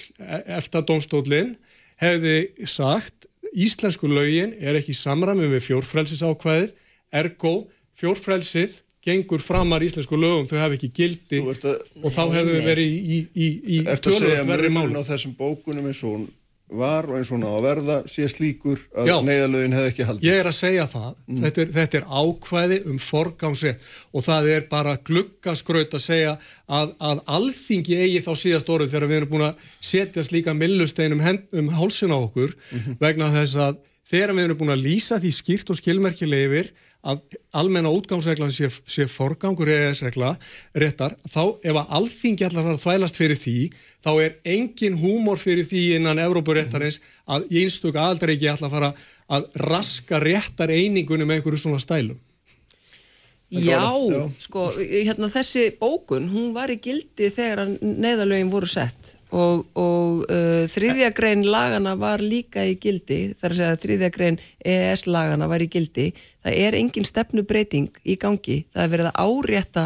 eftir domstólinn hefði sagt íslensku lögin er ekki samræmi við fjórfrelsisákvæðið, ergo fjórfrelsið gengur framar íslensku lögum, þau hef ekki gildi að, og þá hefðu við verið í, í, í, í tölvöld verri mál. Er þetta að segja mörgum á þessum bókunum eins og var og eins og ná að verða sé slíkur að neyðalögin hefði ekki haldið. Ég er að segja það. Mm. Þetta, er, þetta er ákvæði um forgámsrétt og það er bara gluggaskraut að segja að, að alþingi eigi þá síðast orðið þegar við erum búin að setja slíka millustein um, um hálsin á okkur mm -hmm. vegna þess að þegar við erum búin að lýsa því skýrt og skilmerkileg yfir að almenna útgangsreglan sé, sé forgangur EES-regla réttar, þá ef að alþingi allar að þvælast fyrir því, þá er engin húmor fyrir því innan Európaréttarins að einstöku aldrei ekki allar fara að raska réttar einingunum með einhverju svona stælum. Já, sko, hérna þessi bókun, hún var í gildi þegar neðalögin voru sett og, og uh, þriðja grein lagana var líka í gildi þar að segja að þriðja grein EES lagana var í gildi. Það er engin stefnubreiting í gangi það er verið að árétta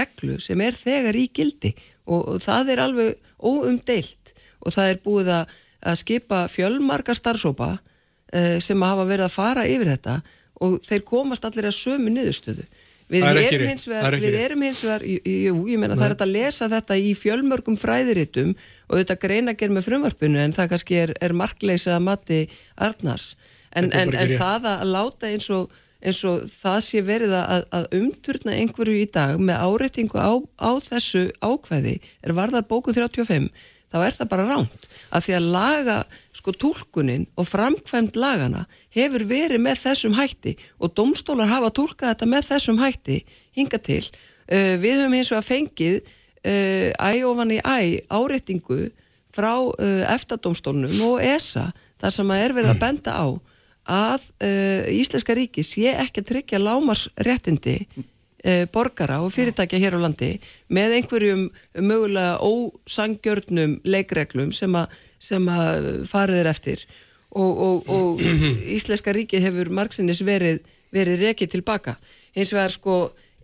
reglu sem er þegar í gildi og, og það er alveg óumdeilt. Og það er búið að, að skipa fjölmarka starfsópa uh, sem hafa verið að fara yfir þetta og þeir komast allir að sömu niðurstöðu. Við erum hins vegar, við erum hins vegar, jú, ég meina það er að lesa þetta í fjölmörgum fræðiritum og þetta greina ger með frumvarpinu en það kannski er, er markleisa að mati Arnars. En, en, en það að láta eins og, eins og það sé verið að, að umturna einhverju í dag með áreitingu á, á þessu ákvæði er varðar bóku 35, þá er það bara ránt. Að því að laga sko tólkunin og framkvæmt lagana hefur verið með þessum hætti og domstólar hafa tólkað þetta með þessum hætti hinga til. Uh, við höfum eins og að fengið uh, æofan í æ áreitingu frá uh, EFTA-domstólnum og ESA þar sem að er verið að benda á að Íslenska ríki sé ekki að tryggja lámarsréttindi borgara og fyrirtækja hér á landi með einhverjum mögulega ósangjörnum leikreglum sem að sem að farið er eftir og, og, og Íslenska ríki hefur margsinnis verið, verið rekið tilbaka. Hins vegar sko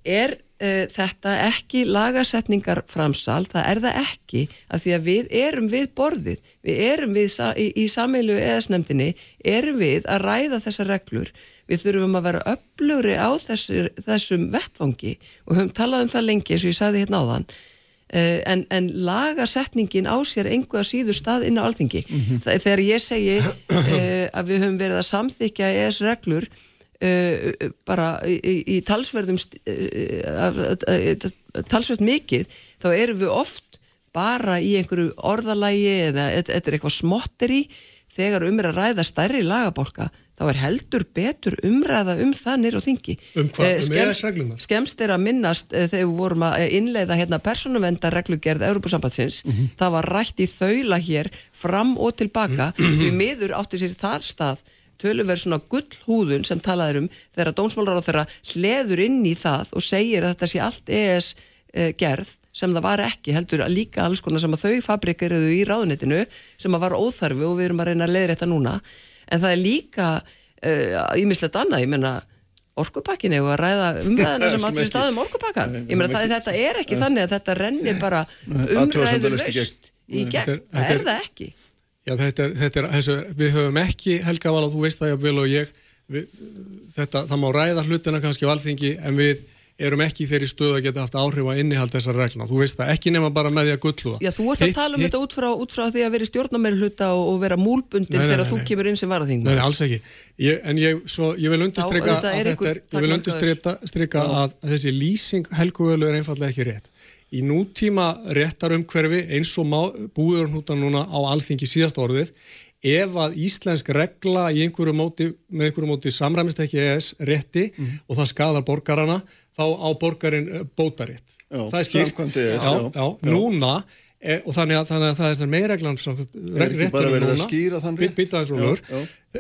er uh, þetta ekki lagasetningar framsal, það er það ekki að því að við erum við borðið, við erum við í, í sameilu eðasnemdini, erum við að ræða þessar reglur. Við þurfum að vera upplugri á þessir, þessum vettvangi og höfum talað um það lengi eins og ég sagði hérna á þann Eh, en, en lagasetningin á sér einhverja síður stað inn á alþingi. Mm -hmm. þegar ég segi uh, að við höfum verið að samþykja ES reglur uh, bara í, í talsverðum uh, talsverð mikið þá erum við oft bara í einhverju orðalægi eða þetta er eitthvað smottir í þegar um er að ræða stærri lagabólka þá er heldur betur umræða um það nýra á þingi. Um hvað? Eh, um EES-reglunar? Skemst er að minnast eh, þegar við vorum að innleiða hérna persónuvendarreglugerð Európusambatsins, mm -hmm. það var rætt í þaula hér fram og tilbaka mm -hmm. því miður átti sér þar stað töluverð svona gullhúðun sem talaður um þegar dómsmálar á þeirra hleður inn í það og segir að þetta sé allt EES eh, gerð sem það var ekki, heldur að líka alls konar sem að þau fabrikeriðu í ráðunitinu sem að var óþarfi og við erum að reyna að leiðra þetta núna. En það er líka ímislegt uh, annað, ég menna orkupakkin eða að ræða umræðina sem átt sér staðum orkupakkan, ég menna það, þetta er ekki þannig að þetta rennir bara umræðu löst í gegn, það er það ekki Já, þetta er, þetta er, þessu, við höfum ekki, Helga Val, og þú veist það ég vel og ég, við, þetta, það má ræða hlutina kannski á alþingi, en við erum ekki þeirri stöðu að geta haft áhrif að innihald þessar regluna. Þú veist það, ekki nema bara með því að gullu það. Já, þú ert að tala um þetta út frá, út frá því að vera stjórnarmeir hluta og, og vera múlbundin þegar þú kemur inn sem varaþing. Nei, nei, alls ekki. Ég, en ég, svo, ég vil undirstryka að, að, að þessi lýsing helguvölu er einfallega ekki rétt. Í nútíma réttarumhverfi eins og búður húntan núna á alþingi síðast orðið ef að íslensk regla einhverju móti, með einhverju móti samræmist ekki ES rétti mm -hmm. og það skadar borgarana, þá á borgarin eh, bótaritt. Já, það er skýrt. Já, já, já, núna e, og þannig að, þannig að það er meirreglan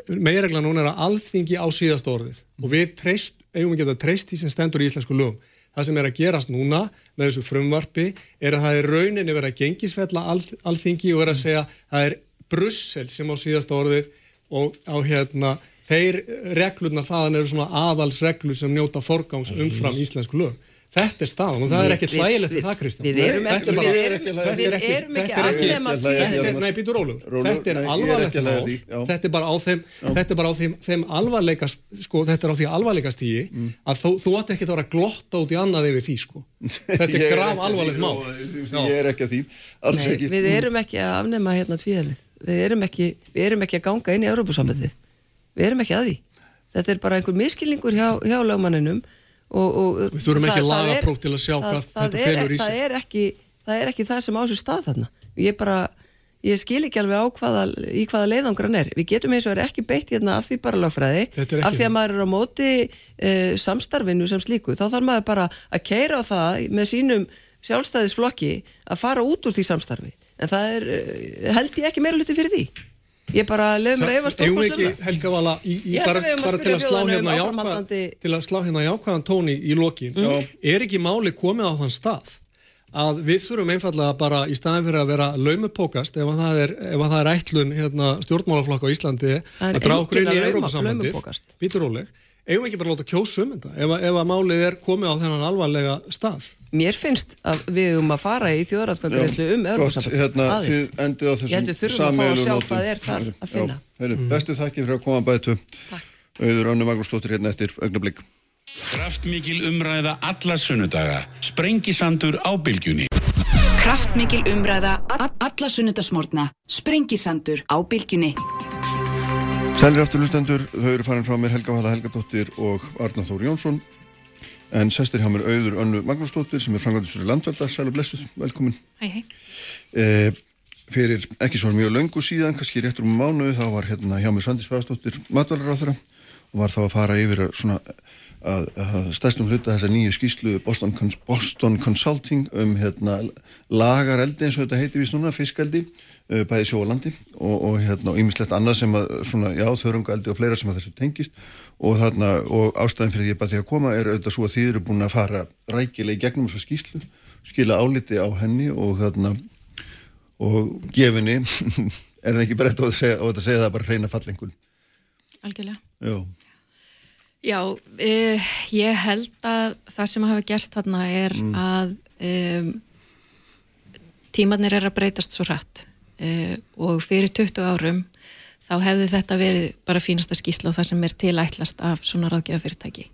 meirreglan núna er að alþingi á síðast orðið mm. og við treyst, eigum ekki að treyst því sem stendur í íslensku lögum. Það sem er að gerast núna með þessu frumvarfi er að það er rauninni verið að gengisfella al, alþingi og er að segja það er Brussel sem á síðasta orðið og á hérna þeir reglurna þaðan eru svona aðalsreglur sem njóta forgangs umfram íslensku lög. Þetta er staðan og það er ekkert hlægilegt við það Kristján. Við erum ekki, við erum ekki afnema tíð. Nei, býtur rólugur. Þetta er alvarlegt mál. Þetta er bara á þeim, þetta er bara á þeim, þeim alvarleika, sko, þetta er á því alvarleika stígi mm. að þú, þú ætti ekki að vera glotta út í annað yfir því, sko. Þetta er grav alvarlegt mál. Ég er ekki að því. Nei, við erum ekki að afnema hérna tvíðalið við erum ekki, við erum ekki að ganga inn í Európa-sambandið við erum ekki að því þetta er bara einhver miskilningur hjá, hjá lögmanninum og, og við þurfum ekki að laga próf til að sjá það, hvað þetta felur í sig það er ekki það er ekki það sem ásur stað þarna. Ég bara, ég skil ekki alveg á hvaða, í hvaða leiðangran er. Við getum eins og er ekki beitt hérna af því bara lagfræði af því að maður er á móti e, samstarfinu sem slíku. Þá þarf maður bara að keira á það með sínum sjálfstæðisflokki að fara út úr því samstarfi. En það er, eh, held ég ekki meira hluti fyrir því ég bara lefum mér að efa stórkvæmslega Eða ekki Helga Vala í, í bara, bara til að slá hérna jákvæðan til að slá hérna jákvæðan tóni í lokin. Mm. er ekki máli komið á þann stað að við þurfum einfallega bara í staðin fyrir að vera laumupókast ef það er, ef það er ætlun hérna, stjórnmálaflokk á Íslandi að drá okkur inn í Európa-sambandið Býtur Óleg eigum ekki bara að láta kjósu um þetta? Ef, ef að málið er komið á þennan alvarlega stað? Mér finnst að við um að fara í þjóðræðskvæmgreðslu um öðruðsamband hérna, Þið endið á þessum samveilu nótum. mm. Bestu þakki fyrir að koma bætu. Auður Önnu Magnúsdóttir hérna eftir augnablík Kraftmikil umræða alla sunnudaga. Sprengisandur á bylgjunni. Kraftmikil umræða alla sunnudagsmórna Sprengisandur á bylgjunni Sælir afturlustendur, þau eru farin frá mér Helga Vala Helgadóttir og Arna Þóri Jónsson. En sestir hjá mér auður önnu Magnúsdóttir sem er frangandisur í landverða, sælu blessuð, velkomin. Hei hei e, Fyrir ekki svo mjög löngu síðan, kannski réttur um mánuðu, þá var hérna hjá mér Svandis Fæðastóttir matvælar á þeirra og var þá að fara yfir svona að, að stærstum hluta þessa nýju skýslu Boston, Boston Consulting um hérna lagareldi eins og þetta heiti við snúna, fiskaldi Eh, bæði sjóalandi og, og hérna annað sem að svona, já, þörungaldi og fleira sem að þessu tengist. Og þarna, og ástæðin fyrir því að því að koma er auðvitað svo að þið eru búin að fara rækilega í gegnum þessu skýslu skila áliti á henni og þarna og gefinni. Er það ekki bara þetta að segja, að segja það bara reyna fallengun Algjörlega. Já, já eh, ég held að það sem hafa gerst þarna er mm. að um, tímanir er að breytast svo hrætt uh, og fyrir 20 árum þá hefði þetta verið bara fínasta skísla og það sem er tilætlast af svona ráðgjafafyrirtæki.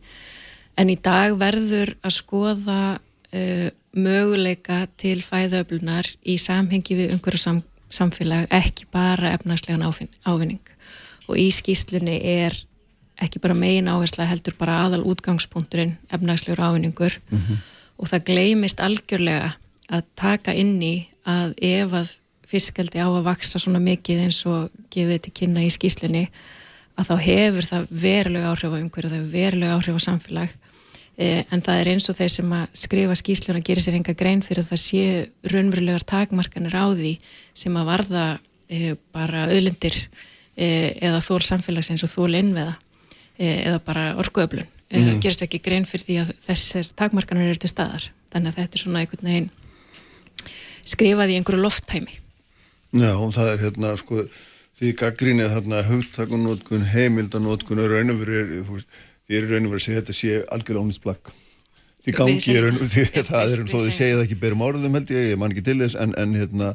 En í dag verður að skoða uh, möguleika til fæðöflunar í samhengi við umhverju sam, samfélag ekki bara efnagslegan ávinning og í skíslunni er ekki bara megin áhersla heldur bara aðal útgangspunkturinn efnagslegur ávinningur. Mm -hmm. og það gleimist algjörlega að taka inn í að ef að fiskaldi á að vaksa svona mikið eins og gefið til kynna í skýslunni að þá hefur það verulega áhrif á umhverju, það hefur verulega áhrif á samfélag. Eh, en það er eins og þeir sem að skrifa skýsluna gerir sér enga grein fyrir að það sé raunverulegar takmarkanir á því sem að varða eh, bara öðlindir eh, eða þól samfélags eins og þól innveða eða bara orguöflun mm. gerist ekki grein fyrir því að þessir takmarkanir eru til staðar. Þannig að þetta er svona einhvern veginn skrifað í einhverju lofttæmi. Já, það er hérna sko því gaggrínið þarna hugtakunótkun, heimildanótkun og raun og verið, því er raun og verið að segja þetta sé algjörlega ónýtt plagg. Því gangi er raun og því það er þó þið segja það ekki berum orðum held ég, ég man ekki til þess en, en hérna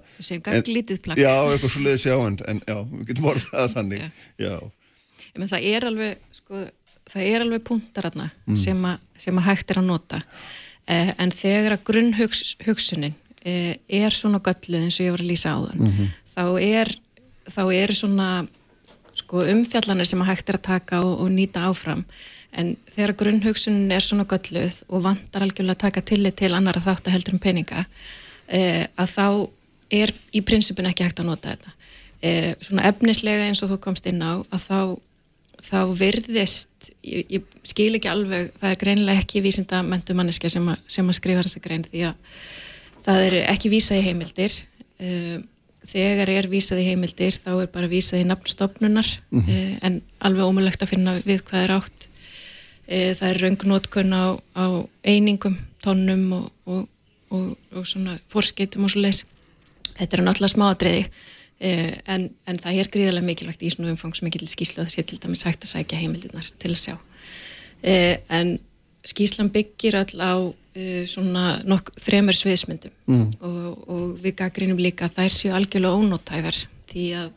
plagg. Já, eitthvað svo leiðis já, en, en já, við getum orðað þannig. Já, já. Menn, Það er alveg, sko það er alveg punktar aðna mm. sem, sem að hægt er að nota eh, en þegar að grunnhugsunin eh, er svona gölluð eins og ég var að lýsa á þann mm -hmm. þá er þá eru svona sko, umfjallanir sem að hægt er að taka og, og nýta áfram en þegar grunnhugsunin er svona gölluð og vantar algjörlega að taka tillit til annar að þátt að heldur um peninga eh, að þá er í prinsipin ekki hægt að nota þetta eh, svona efnislega eins og þú komst inn á að þá þá virðist, ég, ég skil ekki alveg, það er greinilega ekki vísinda mentumanniska sem, sem að skrifa þessa grein því að það er ekki vísað í heimildir. Uh, þegar er vísað í heimildir þá er bara vísað í nafnstofnunar mm -hmm. uh, en alveg ómulegt að finna við hvað er átt. Uh, það er raungnótkun á, á einingum, tónnum og, og, og, og svona forskeitum og svo leiðs þetta er náttúrulega smáadriði Eh, en, en það er gríðarlega mikilvægt í svona umfangsmikil skísla að það sé til dæmis hægt að sækja heimildinar til að sjá. Eh, en skíslan byggir all á eh, svona nokk þremur sviðismyndum mm. og, og við gaggrínum líka að þær séu algjörlega ónóttæver því að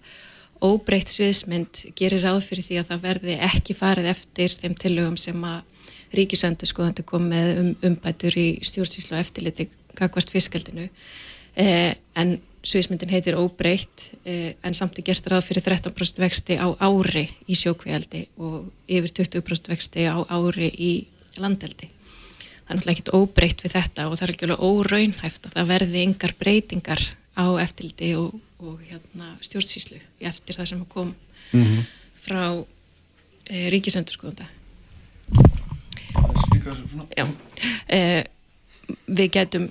óbreytt sviðismynd gerir ráð fyrir því að það verði ekki farið eftir þeim tillögum sem að ríkisöndu skoðandi kom með um, umbætur í stjórnstíslu og eftirliti kakvart fiskaldinu en sviðismyndin heitir óbreytt eh, en samt er gert ráð fyrir 13% vexti á ári í sjókvíaldi og yfir 20% vexti á ári í landeldi. Það er náttúrulega ekkit óbreytt við þetta og það er ekki alveg óraunhæft að það verði yngar breytingar á eftirldi og, og hérna, stjórnsíslu eftir það sem kom mm -hmm. frá e, ríkisendurskóðunda. Já, e, við getum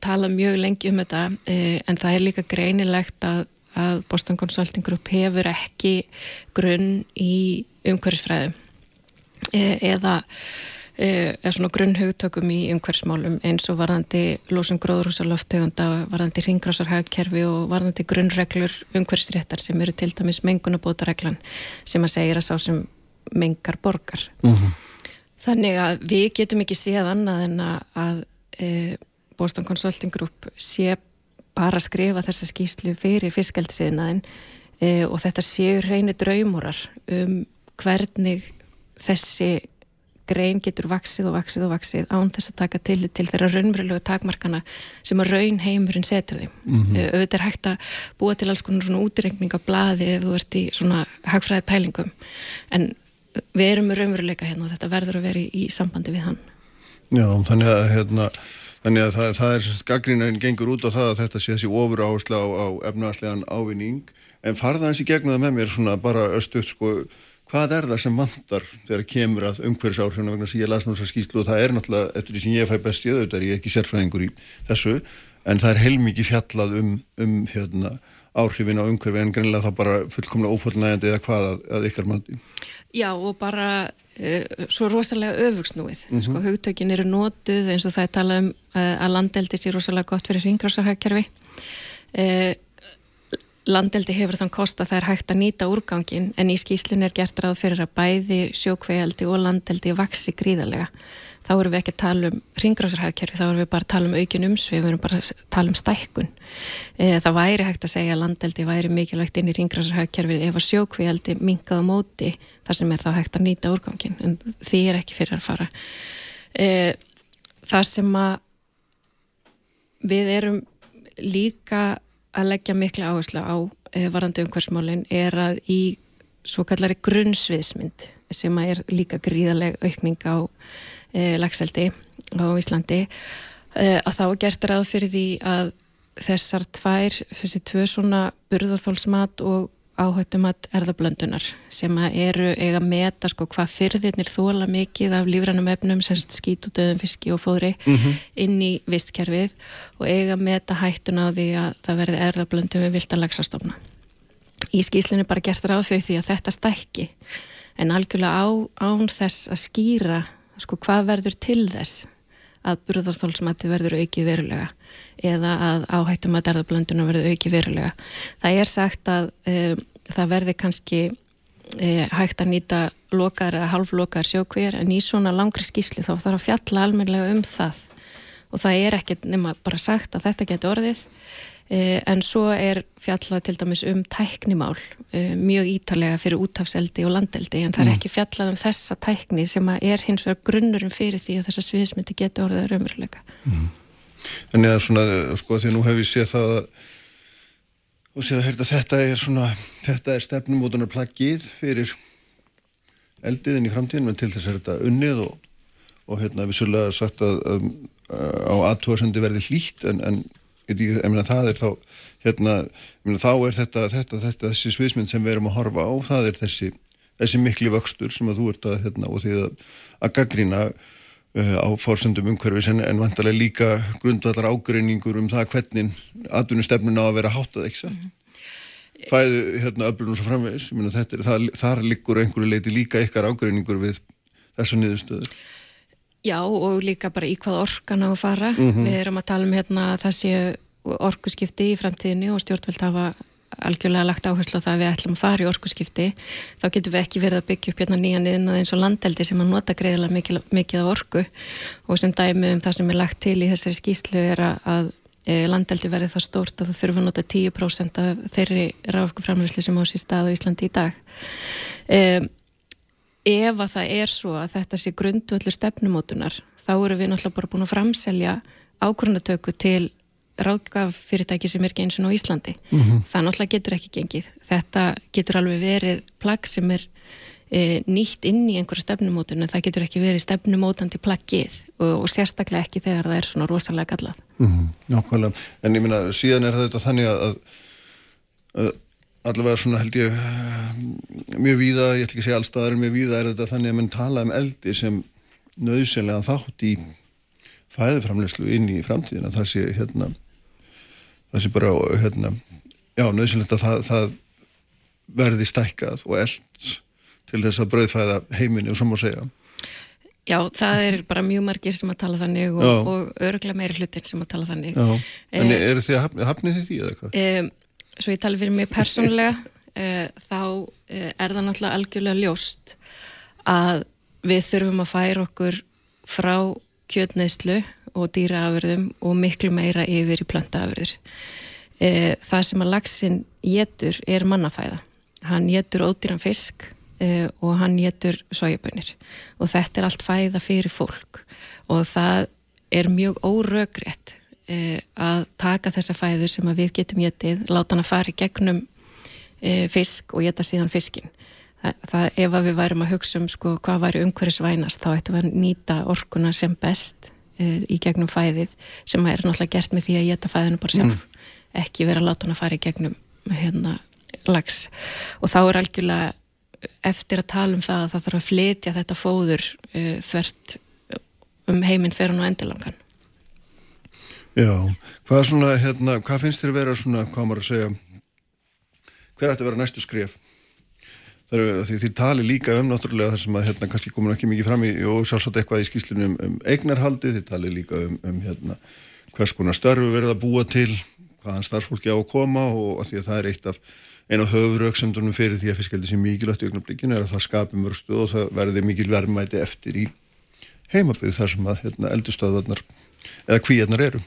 tala mjög lengi um þetta eh, en það er líka greinilegt að, að Boston Consulting Group hefur ekki grunn í umhverfisfræðum eh, eða eh, eða svona grunnhugtökum í umhverfsmálum eins og varðandi lósum gróðrúsaloftegunda, varðandi ringrásarhagkerfi og varðandi grunnreglur umhverfsréttar sem eru til dæmis mengunabótareglan sem að segja að sá sem mengar borgar. Mm -hmm. Þannig að við getum ekki séð annað en að e, Boston Consulting Group sé bara að skrifa þessa skýslu fyrir fiskaldisiðnaðin e, og þetta séu reyni draumurar um hvernig þessi grein getur vaksið og vaksið og vaksið án þess að taka til til þeirra raunverulegu takmarkana sem að raun heimurinn setur þeim. Mm -hmm. Auðvitað er hægt að búa til alls konar svona útreikning af bladi ef þú ert í svona hagfræði pælingum en við erum raunveruleika hérna og þetta verður að vera í, í sambandi við hann. Já, þannig að hérna Þannig að það, það er gaggrínan gengur út á það að þetta sé þessi ofur áherslu á, á efnaðslegan ávinning. En farða hans í gegnum það með mér svona bara östuð sko hvað er það sem vantar þegar kemur að umhverfisáhrifna vegna sem ég las náttúrulega skýslu og það er náttúrulega eftir því sem ég fæ best í auðvitað er ég ekki sérfræðingur í þessu en það er heilmikið fjallað um, um hérna, áhrifin á umhverfi en greinlega það bara fullkomlega ófólnægandi eða hvað að, að ykkar mandi. Já og bara uh, svo rosalega öfugsnúið mm -hmm. sko hugtökin eru nótuð eins og það er talað um uh, að landeldi sé rosalega gott fyrir ringrásarhagkerfi uh, landeldi hefur þann kost að það er hægt að nýta úrgangin en í skýslun er gert ráð fyrir að bæði sjókvejaldi og landeldi vaksi gríðarlega þá erum við ekki að tala um ringrásarhagkerfi, þá erum við bara að tala um aukin umsvið, við erum bara að tala um stækkun. E, það væri hægt að segja að landeldi væri mikilvægt inn í ringrásarhagkerfi ef að sjókvíaldi mingaða móti þar sem er þá hægt að nýta úrgangin, en því er ekki fyrir að fara. E, það sem að við erum líka að leggja miklu áherslu á e, varandi umhversmálinn er að í svo kallari grunnsviðsmynd sem er líka gríðaleg aukning á e, lagseldi á Íslandi e, að þá gert ráð fyrir því að þessar tvær, þessi tvö svona burðarþólsmat og áhættumat erðablöndunar sem að eru eiga að meta sko hvað fyrðirnir þóla mikið af lífrænum efnum semst skít og döðum fiski og fóðri mm -hmm. inn í vistkerfið og eiga að meta hættun á því að það verði erðablöndum við viltalagsastofna. Í skýslunni bara gert ráð fyrir því að þetta stækki en algjörlega á, án þess að skýra sko hvað verður til þess að burðarþólsmatti verður auki verulega eða að áhættum að derðablöndunum verður auki verulega. Það er sagt að um, það verður kannski um, hægt að nýta lokar eða halvlokar sjókvér en í svona langri skísli þá þarf að fjalla almenlega um það og það er ekkert nema bara sagt að þetta getur orðið Eh, en svo er fjallað til dæmis um tæknimál mjög ítalega fyrir útafseldi og landeldi en það er Mm. ekki fjallað um þessa tækni sem er hins vegar grunnurum fyrir því að þessa sviðismyndi getur orðið raunveruleika. Þannig að svona, sko, því nú hef ég séð það að og séð að heyrta, þetta er svona þetta er stefnumótunar plaggið fyrir eldiðin í framtíðin en til þess er þetta unnið og, og hérna vissulega sagt að, að, að á aðtóðasendi verði hlýtt en, en ég, meina, það er þá hérna, ég meina, þá er þetta, þetta, þetta þessi sviðsmynd sem við erum að horfa á það er þessi, þessi mikli vöxtur sem að þú ert að, hérna, og því að, að gaggrína uh, á fórsendum umhverfis en, en vantarlega líka grundvallar ágreiningur um það hvernig atvinnustefnun á að vera háttað ekki satt fæðu hérna öflunum svo framvegis ég meina þetta er, það, þar liggur einhverju leiti líka ykkar ágreiningur við þessa niðurstöður Já og líka bara í hvað orkan á að fara. Mhm. Við erum að tala um hérna séu orkuskipti í framtíðinni og stjórnvöld hafa algjörlega lagt áherslu á það að við ætlum að fara í orkuskipti. Þá getum við ekki verið að byggja upp hérna nýjan yðnað eins og landeldi sem að nota greiðilega mikið, mikið af orku og sem dæmi um það sem er lagt til í þessari skýslu er að, e, landeldi verði það stórt að það þurfa að nota 10% af þeirri ráfkuframleyslu sem á sér stað á Íslandi í dag. Um, ef að það er svo að þetta sé grundvöldu stefnumótunar þá eru við náttúrulega bara búin að framselja ákvörnatöku til ráðgaf fyrirtæki sem er ekki eins og á Íslandi. Mhm. það náttúrulega getur ekki gengið. Þetta getur alveg verið plagg sem er e, nýtt inn í einhverja stefnumótun en það getur ekki verið stefnumótandi plaggið og, og sérstaklega ekki þegar það er svona rosalega gallað. Mm Nákvæmlega, en ég minna síðan er þetta þannig að, að, að allavega svona held ég eh, mjög víða, ég ætla ekki að segja allstaðar en mjög víða er þetta þannig að mann tala um eldi sem nöðsynlega þátt í fæðuframleyslu inn í framtíðina. Það sé hérna það sé bara hérna já, nöðsynlegt að það, það verði stækkað og eld til þess að brauðfæða heiminni og svo má segja. Já, það er bara mjög margir sem að tala þannig og, og örgulega meiri hlutin sem að tala þannig. Já, en Eh, eru þið að hafni, þið því eða hvað? um, svo ég tala fyrir mig persónulega uh, þá uh, er það náttúrulega algjörlega ljóst að við þurfum að færa okkur frá kjötneyslu og dýraafurðum og miklu meira yfir í plöntaafurður. Uh, það sem að lagsin getur er mannafæða. Hann getur ódýran fisk uh, og hann getur sojabönir og þetta er allt fæða fyrir fólk og það er mjög órögrétt uh, að taka þessa fæðu sem við getum getið, láta hann að fara í gegnum uh, fisk og geta síðan fiskin. Það, ef við værum að hugsa um sko, hvað væri umhverfisvænast þá ættum við að nýta orkuna sem best í gegnum fæðið sem er náttúrulega gert með því að geta fæðinu bara sjálf ekki vera að láta hann að fara í gegnum hérna lags og þá er algjörlega eftir að tala um það að það þarf að flytja þetta fóður uh, þvert um heiminn fyrir hann og endilangan. Já, hvað svona, hérna, hvað finnst þér að vera svona, hvað maður að segja, hver ætti að vera næstu skref? Því þið tali líka um náttúrulega það sem að hérna kannski komin ekki mikið fram í og sjálfsagt eitthvað í skýslunum um, um eignarhaldi, þið tali líka um, um hérna hvers konar störfu verið að búa til, hvaðan starfsfólki á að koma og að því að það er eitt af einu af höfurauksendunum fyrir því að fiskeldi sem mikilvægt í augnablikinu er að það skapi mörgstu og það verði mikil verðmæti eftir í heimabið þar sem að hérna, eldustöðvarnar eða kvíarnar eru.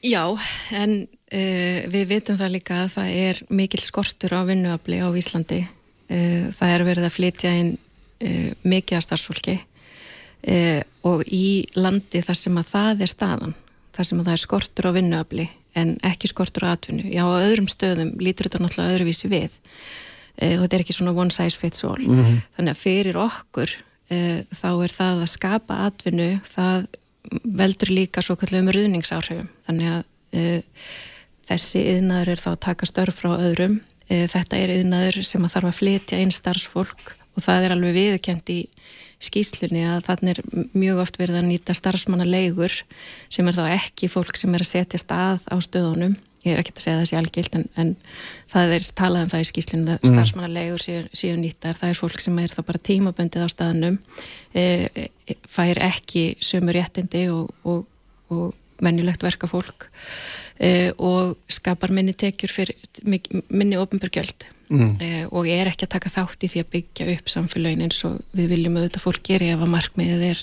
Já, en uh, við vitum það líka að það er mikil skortur á vinnuafli á Íslandi. Uh, það er verið að flytja inn uh, mikið af starfsfólki og í landi þar sem að það er staðan, þar sem að það er skortur á vinnuafli en ekki skortur á atvinnu. Já, á öðrum stöðum lítur þetta náttúrulega öðruvísi við og þetta er ekki svona one size fits all. Mhm. Þannig að fyrir okkur þá er það að skapa atvinnu, það veldur líka svo kallum ruðningsáhrifum. Þannig að uh, þessi yðnaður er þá að taka störf frá öðrum. Uh, þetta er yðnaður sem að þarf að flytja inn starfsfólk og það er alveg viðkjönd í skýslunni að þannig er mjög oft verið að nýta starfsmannaleigur sem er þá ekki fólk sem er að setja stað á stöðunum ég er ekki að segja það sé algilt en, en það er talað um það í skýslunni að Mm. starfsmannaleigur séu, séu nýttar það er fólk sem er þá bara tímaböndið á staðnum e, e, fær ekki sömu réttindi og, og, og venjulegt verka fólk e, og skapar minni tekjur fyrir minni ofnbjörgjöld Mm. e, og er ekki að taka þátt í því að byggja upp samfélagin eins og við viljum auðvitað fólk geri ef að markmiðið er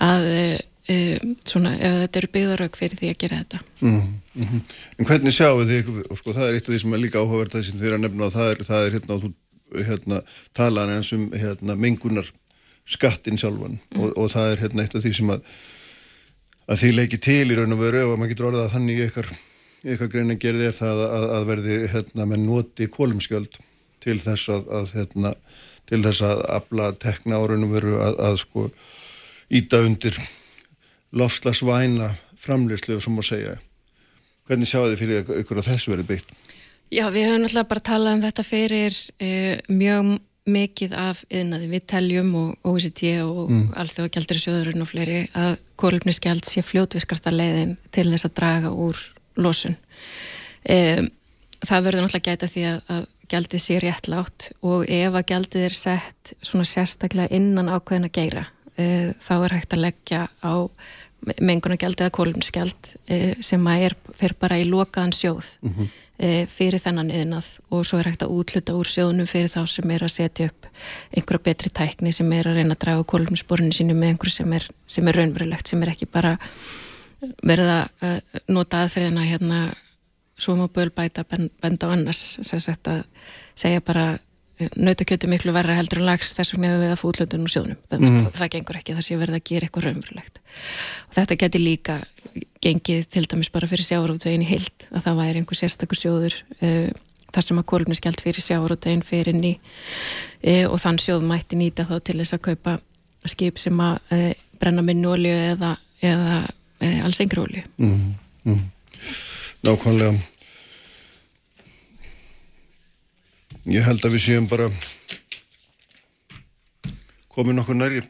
að e, um, svona, ef þetta eru byggðarög fyrir því að gera þetta. Mm, mm En hvernig sjáu þið, og sko það er eitt af því sem er líka áhugaverð það sem þið er að nefna og það er, það er hérna, þú hérna, talan eins um hérna, mengunar skattin sjálfan mm. og, og það er hérna eitt af því sem að, að því leiki til í raun og veru og maður getur orðað að þannig ykkar, ykkar greina gerði er það að, að verði hérna með noti kólumskjöld til þess að, að hérna, til þess að afla tekna á raun og veru að sko íta undir lofslagsvæna framleyslu sem að segja hvernig sjáu þið fyrir ykkur að þessu verið byggt? Já, við höfum náttúrulega bara talað um þetta fyrir uh, mjög mikið af yðnaði. Við teljum og OECD og mm. í sjöðurinn og fleiri að kórlöfnisgjald sé fljótviskarsta leiðin til þess að draga úr losun. Um, það verður náttúrulega gæta því að, að gjaldið sé réttlátt og ef að gjaldið er sett svona sérstaklega innan ákveðin að geyra uh, þá er hægt að leggja á mengunargjald eða kólumsgjald uh, sem er fyrir bara í lokaðan sjóð mm -hmm. fyrir þennan yðnað og svo er hægt að útluta úr sjóðunum fyrir þá sem er að setja upp einhverja betri tækni sem er að reyna að draga kólumsporinu sínu með einhverju sem er, sem er raunverulegt, sem er ekki bara verða að nota aðferðina hérna svo má bölbæta benda á annars sem sagt að segja bara nautakjötu miklu verra heldur en lags þess vegna við að fútlöndun úr sjónum það, mm. það, það gengur ekki, það sé verið að gera eitthvað raunverulegt og þetta geti líka gengið til dæmis bara fyrir sjáurútvegin í hild að það væri einhver sérstakur sjóður uh, þar sem að kólumniskjald fyrir sjáurútvegin fyrir í uh, og þann sjóð mætti nýta þá til þess að kaupa skip sem að uh, brenna minn olju eða, eða alls engri olju mm. Mm. Nákvæmlega Ég held að við séum bara komið nokkur næri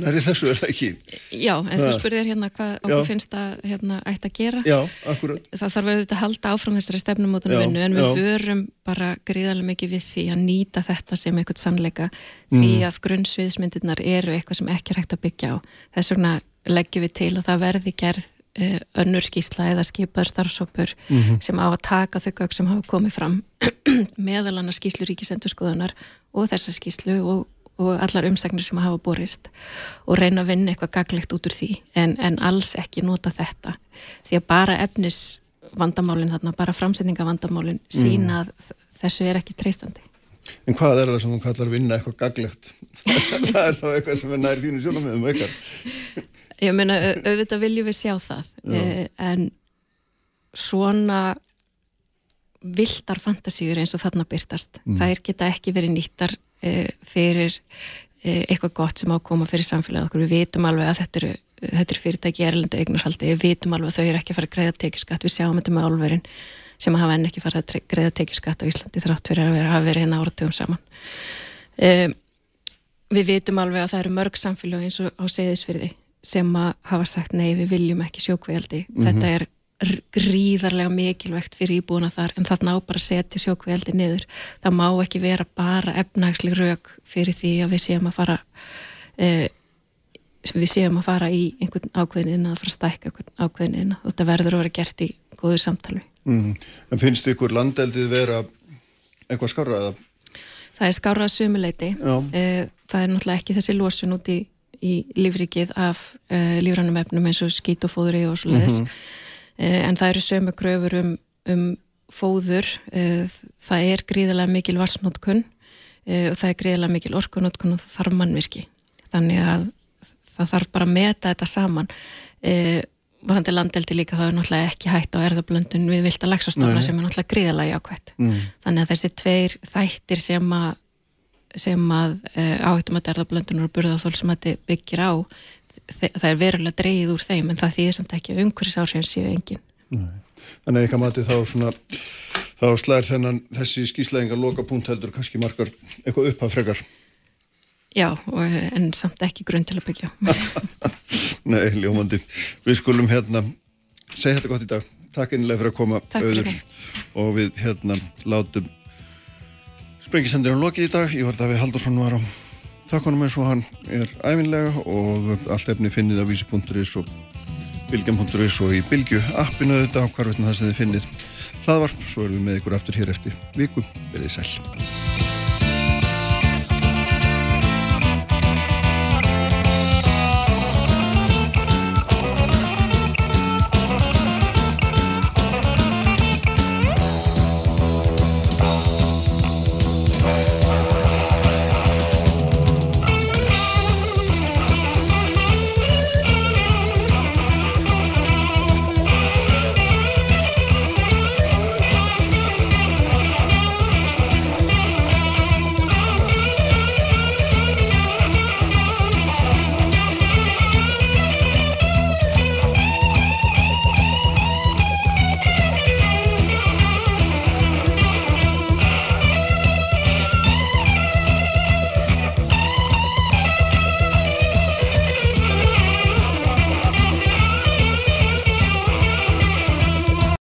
næri þessu er það ekki Já, en það. þú spurðir hérna hvað okkur finnst að hérna, ætti að gera Já, Það þarf auðvitað að halda áfram þessari stefnumótunum vinnu en við já. vörum bara gríðarlega mikið við því að nýta þetta sem eitthvað sannleika því mm. að grunnsviðsmyndirnar eru eitthvað sem ekki er hægt að byggja á þess vegna leggjum við til að það verði gerð önnur skísla eða skipaður starfsópur mm -hmm. sem á að taka þau gögg sem hafa komið fram meðal annars skíslu ríkisendurskoðunar og þessa skíslu og, og allar umsagnir sem hafa borist og reyna að vinna eitthvað gaglegt út úr því en, en alls ekki nota þetta því að bara efnis vandamálin þarna, bara framsetningavandamálin sína að þessu er ekki treystandi En hvað er það sem þú kallar vinna eitthvað gaglegt? það er þá eitthvað sem er nær þínu sjónum með um eitthvað Ég meina, auðvitað viljum við sjá það. Eh, en svona viltar fantasíur eins og þarna byrtast mm. þær geta ekki verið nýttar eh, fyrir eh, eitthvað gott sem á að koma fyrir samfélagið okkur. Við vitum alveg að þetta eru, þetta eru fyrirtæki erlendu eignarhaldi, við vitum alveg að þau eru ekki að fara að greiða tekjuskatt, við sjáum þetta með álverðin sem hafa enn ekki farið að greiða tekjuskatt á Íslandi þrátt fyrir að vera, hafa verið hérna áratugum saman. Um, við vitum alveg að það eru mörg samfélag eins og á segðisfyrði sem að hafa sagt nei við viljum ekki sjókveildi mm -hmm. þetta er gríðarlega mikilvægt fyrir íbúna þar en það ná bara að setja sjókveildi niður það má ekki vera bara efnagsleg rauk fyrir því að við séum að fara eh, við séum að fara í einhvern ákveðin að fara að stækka einhvern ákveðin þetta verður að vera gert í góðu samtali mm. En finnst ykkur landeldið vera eitthvað skarraða? Það er skarrað sumuleiti eh, það er náttúrulega ekki þessi losun út í í lífrikið af uh, lífrannum efnum eins og skít og fóður og svo leiðis mm -hmm. uh, en það eru sömu gröfur um, um fóður. Uh, það er gríðilega mikil vassnótkun og það er gríðilega mikil orkunótkun og það þarf mannvirki. Þannig að það þarf bara að meta þetta saman. Varandi landeldi líka það er náttúrulega ekki hægt á erðablöndun við vilt að lagsastóna sem er náttúrulega gríðilega jákvæmt mm. þannig að þessi tveir þættir sem að sem að eh, áhættum að derðablöndunar og burðaþól sem þetta byggir á það er verulega dreyið úr þeim en það þýðir samt ekki að umhverjus áhrifin séu engin. Nei. Þannig að eitthvað matið þá svona þá slæðir þennan þessi skýslegingar loka punkt heldur kannski margar eitthvað upp af frekar. Já, og, en samt ekki grunn til að byggja. Nei, ljómandi. Við skulum hérna segja þetta gott í dag. Takk einlega fyrir að koma Takk og við hérna látum Sprengisendir á lokið í dag, ég var Davíð Haldursson var á þakkonum eins og hann er æfinlega og allt efni finnið á vísi.is og bilgjum.is og í bilgju appinu þetta á hvar veitna það sem þið finnið hlaðvarp, svo erum við með ykkur aftur hér eftir viku, verið sæl